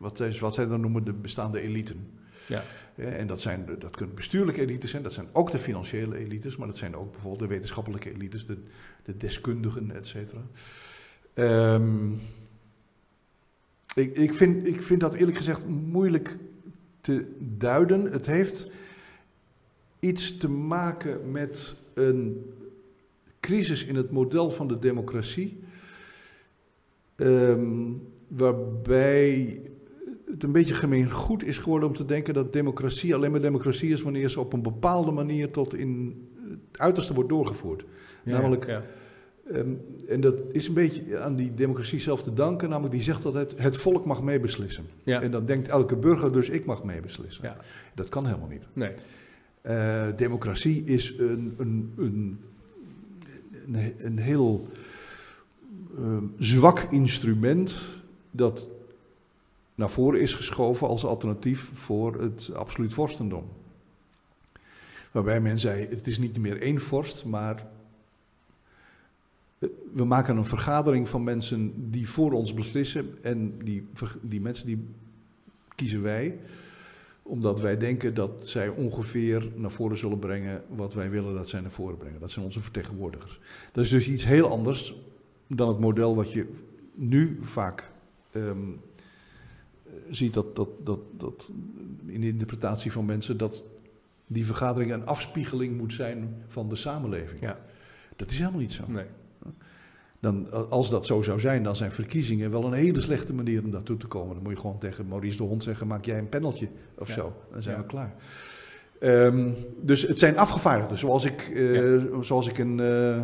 Speaker 2: wat, zij, wat zij dan noemen de bestaande eliten. Ja. En dat, zijn, dat kunnen bestuurlijke elites zijn, dat zijn ook de financiële elites, maar dat zijn ook bijvoorbeeld de wetenschappelijke elites, de, de deskundigen, et cetera. Um, ik, ik, vind, ik vind dat eerlijk gezegd moeilijk te duiden. Het heeft iets te maken met een crisis in het model van de democratie, um, waarbij het een beetje gemeen goed is geworden om te denken dat democratie alleen maar democratie is wanneer ze op een bepaalde manier tot in het uiterste wordt doorgevoerd. namelijk, ja. Um, en dat is een beetje aan die democratie zelf te danken, namelijk die zegt dat het, het volk mag meebeslissen. Ja. En dan denkt elke burger dus ik mag meebeslissen. Ja. Dat kan helemaal niet. Nee. Uh, democratie is een, een, een, een, een heel um, zwak instrument dat naar voren is geschoven als alternatief voor het absoluut vorstendom. Waarbij men zei, het is niet meer één vorst, maar we maken een vergadering van mensen die voor ons beslissen. En die, die mensen die kiezen wij, omdat wij denken dat zij ongeveer naar voren zullen brengen wat wij willen dat zij naar voren brengen. Dat zijn onze vertegenwoordigers. Dat is dus iets heel anders dan het model wat je nu vaak um, ziet dat, dat, dat, dat in de interpretatie van mensen dat die vergadering een afspiegeling moet zijn van de samenleving. Ja. Dat is helemaal niet zo. Nee. Dan, als dat zo zou zijn, dan zijn verkiezingen wel een hele slechte manier om daartoe te komen. Dan moet je gewoon tegen Maurice de Hond zeggen: maak jij een paneltje of zo. Dan zijn we klaar. Um, dus het zijn afgevaardigden, zoals ik, uh, zoals ik een. Uh,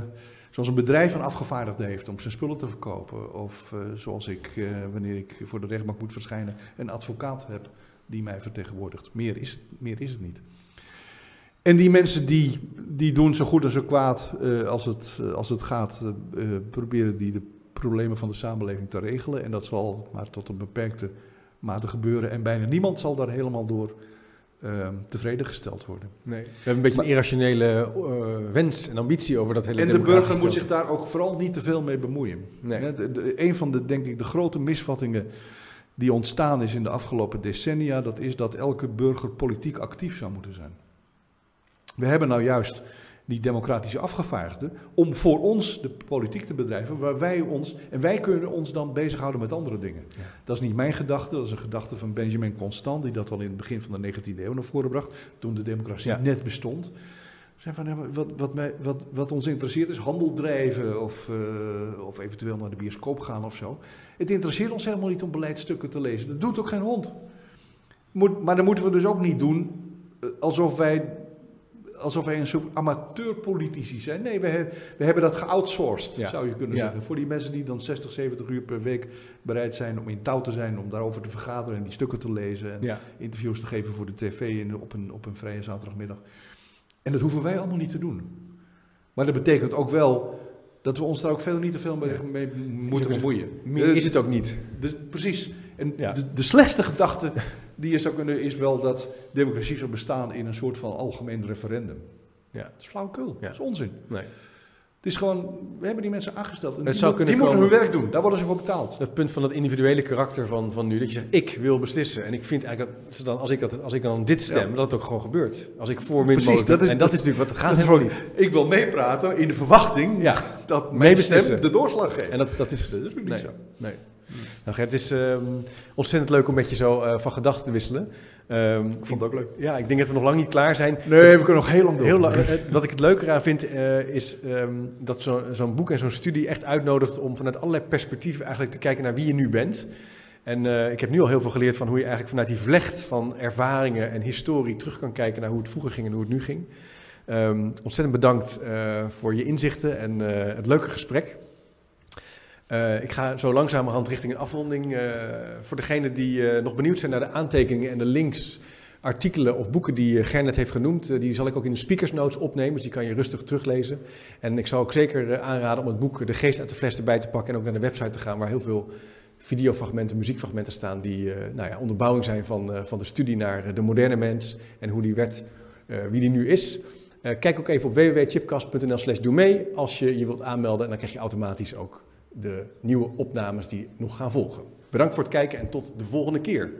Speaker 2: Zoals een bedrijf een afgevaardigde heeft om zijn spullen te verkopen. Of uh, zoals ik, uh, wanneer ik voor de rechtbank moet verschijnen, een advocaat heb die mij vertegenwoordigt. Meer is, meer is het niet. En die mensen die, die doen zo goed en zo kwaad uh, als, het, als het gaat, proberen die de problemen van de samenleving te regelen. En dat zal maar tot een beperkte mate gebeuren. En bijna niemand zal daar helemaal door uh, tevreden gesteld worden.
Speaker 1: Nee. We hebben een beetje een irrationele uh, wens en ambitie over dat hele
Speaker 2: En de burger moet zich daar ook vooral niet te veel mee bemoeien. Nee. De, de, een van de, denk ik, de grote misvattingen die ontstaan is in de afgelopen decennia, dat is dat elke burger politiek actief zou moeten zijn. We hebben nou juist die democratische afgevaardigden, om voor ons de politiek te bedrijven, waar wij ons, en wij kunnen ons dan bezighouden met andere dingen. Dat is niet mijn gedachte, dat is een gedachte van Benjamin Constant, die dat al in het begin van de 19e eeuw naar voren bracht, toen de democratie net bestond. Zijn van, wat, wat, mij, wat, wat, ons interesseert is handel drijven of, uh, of eventueel naar de bioscoop gaan of zo. Het interesseert ons helemaal niet om beleidsstukken te lezen. Dat doet ook geen hond. Moet, maar dan moeten we dus ook niet doen eh, alsof wij alsof wij een soort amateurpolitici zijn. Nee, we, we hebben dat geoutsourced, zou je kunnen zeggen. Voor die mensen die dan 60, 70 uur per week bereid zijn om in touw te zijn, om daarover te vergaderen en die stukken te lezen en interviews te geven voor de tv in, op, een, op een vrije zaterdagmiddag. En dat hoeven wij allemaal niet te doen. Maar dat betekent ook wel dat we ons daar ook verder niet te veel mee, moeten bemoeien.
Speaker 1: Meer is het ook niet.
Speaker 2: Dus, precies. En de, de slechtste gedachte die je zou kunnen, is wel dat democratie zou bestaan in een soort van algemeen referendum.
Speaker 1: Ja.
Speaker 2: Dat is flauwekul,
Speaker 1: Ja.
Speaker 2: dat is onzin.
Speaker 1: Nee.
Speaker 2: Het is gewoon, we hebben die mensen aangesteld. En
Speaker 1: Het
Speaker 2: die
Speaker 1: zou kunnen
Speaker 2: die moeten hun werk doen, daar worden ze voor betaald.
Speaker 1: Dat punt van het individuele karakter van, van nu, dat je zegt, ik wil beslissen. En ik vind eigenlijk dat, ze dan, als, ik dat, als ik dan dit stem,
Speaker 2: Ja.
Speaker 1: dat het ook gewoon gebeurt. Als ik voor min
Speaker 2: Precies, dat is-
Speaker 1: En dat is natuurlijk wat het gaat
Speaker 2: Dat
Speaker 1: helemaal niet.
Speaker 2: Ik wil meepraten in de verwachting
Speaker 1: Ja,
Speaker 2: dat mijn stem de doorslag geeft.
Speaker 1: en dat, dat is...
Speaker 2: dat is ook niet zo.
Speaker 1: Nee. Nou Gert, het is ehm, ontzettend leuk om met je zo eh, van gedachten te wisselen. Ehm,
Speaker 2: Ik vond het ook leuk.
Speaker 1: Ja, ik denk dat we nog lang niet klaar zijn.
Speaker 2: Nee, we kunnen nog heel lang door.
Speaker 1: Heel lang, wat ik het leuke eraan vind, eh, is ehm, dat zo- zo'n boek en zo'n studie echt uitnodigt om vanuit allerlei perspectieven eigenlijk te kijken naar wie je nu bent. En eh, ik heb nu al heel veel geleerd van hoe je eigenlijk vanuit die vlecht van ervaringen en historie terug kan kijken naar hoe het vroeger ging en hoe het nu ging. Ontzettend bedankt voor je inzichten en het leuke gesprek. Eh, ik ga zo langzamerhand richting een afronding. Eh, voor degenen die eh, nog benieuwd zijn naar de aantekeningen en de links, artikelen of boeken die Gernet heeft genoemd, die zal ik ook in de speakers notes opnemen, dus die kan je rustig teruglezen. En ik zou ook zeker aanraden om het boek De Geest uit de Fles erbij te pakken en ook naar de website te gaan waar heel veel videofragmenten, muziekfragmenten staan die nou ja, onderbouwing zijn van, van de studie naar de moderne mens en hoe die werd, wie die nu is. Kijk ook even op www.chipcast.nl slash doe mee als je je wilt aanmelden en dan krijg je automatisch ook de nieuwe opnames die nog gaan volgen. Bedankt voor het kijken en tot de volgende keer.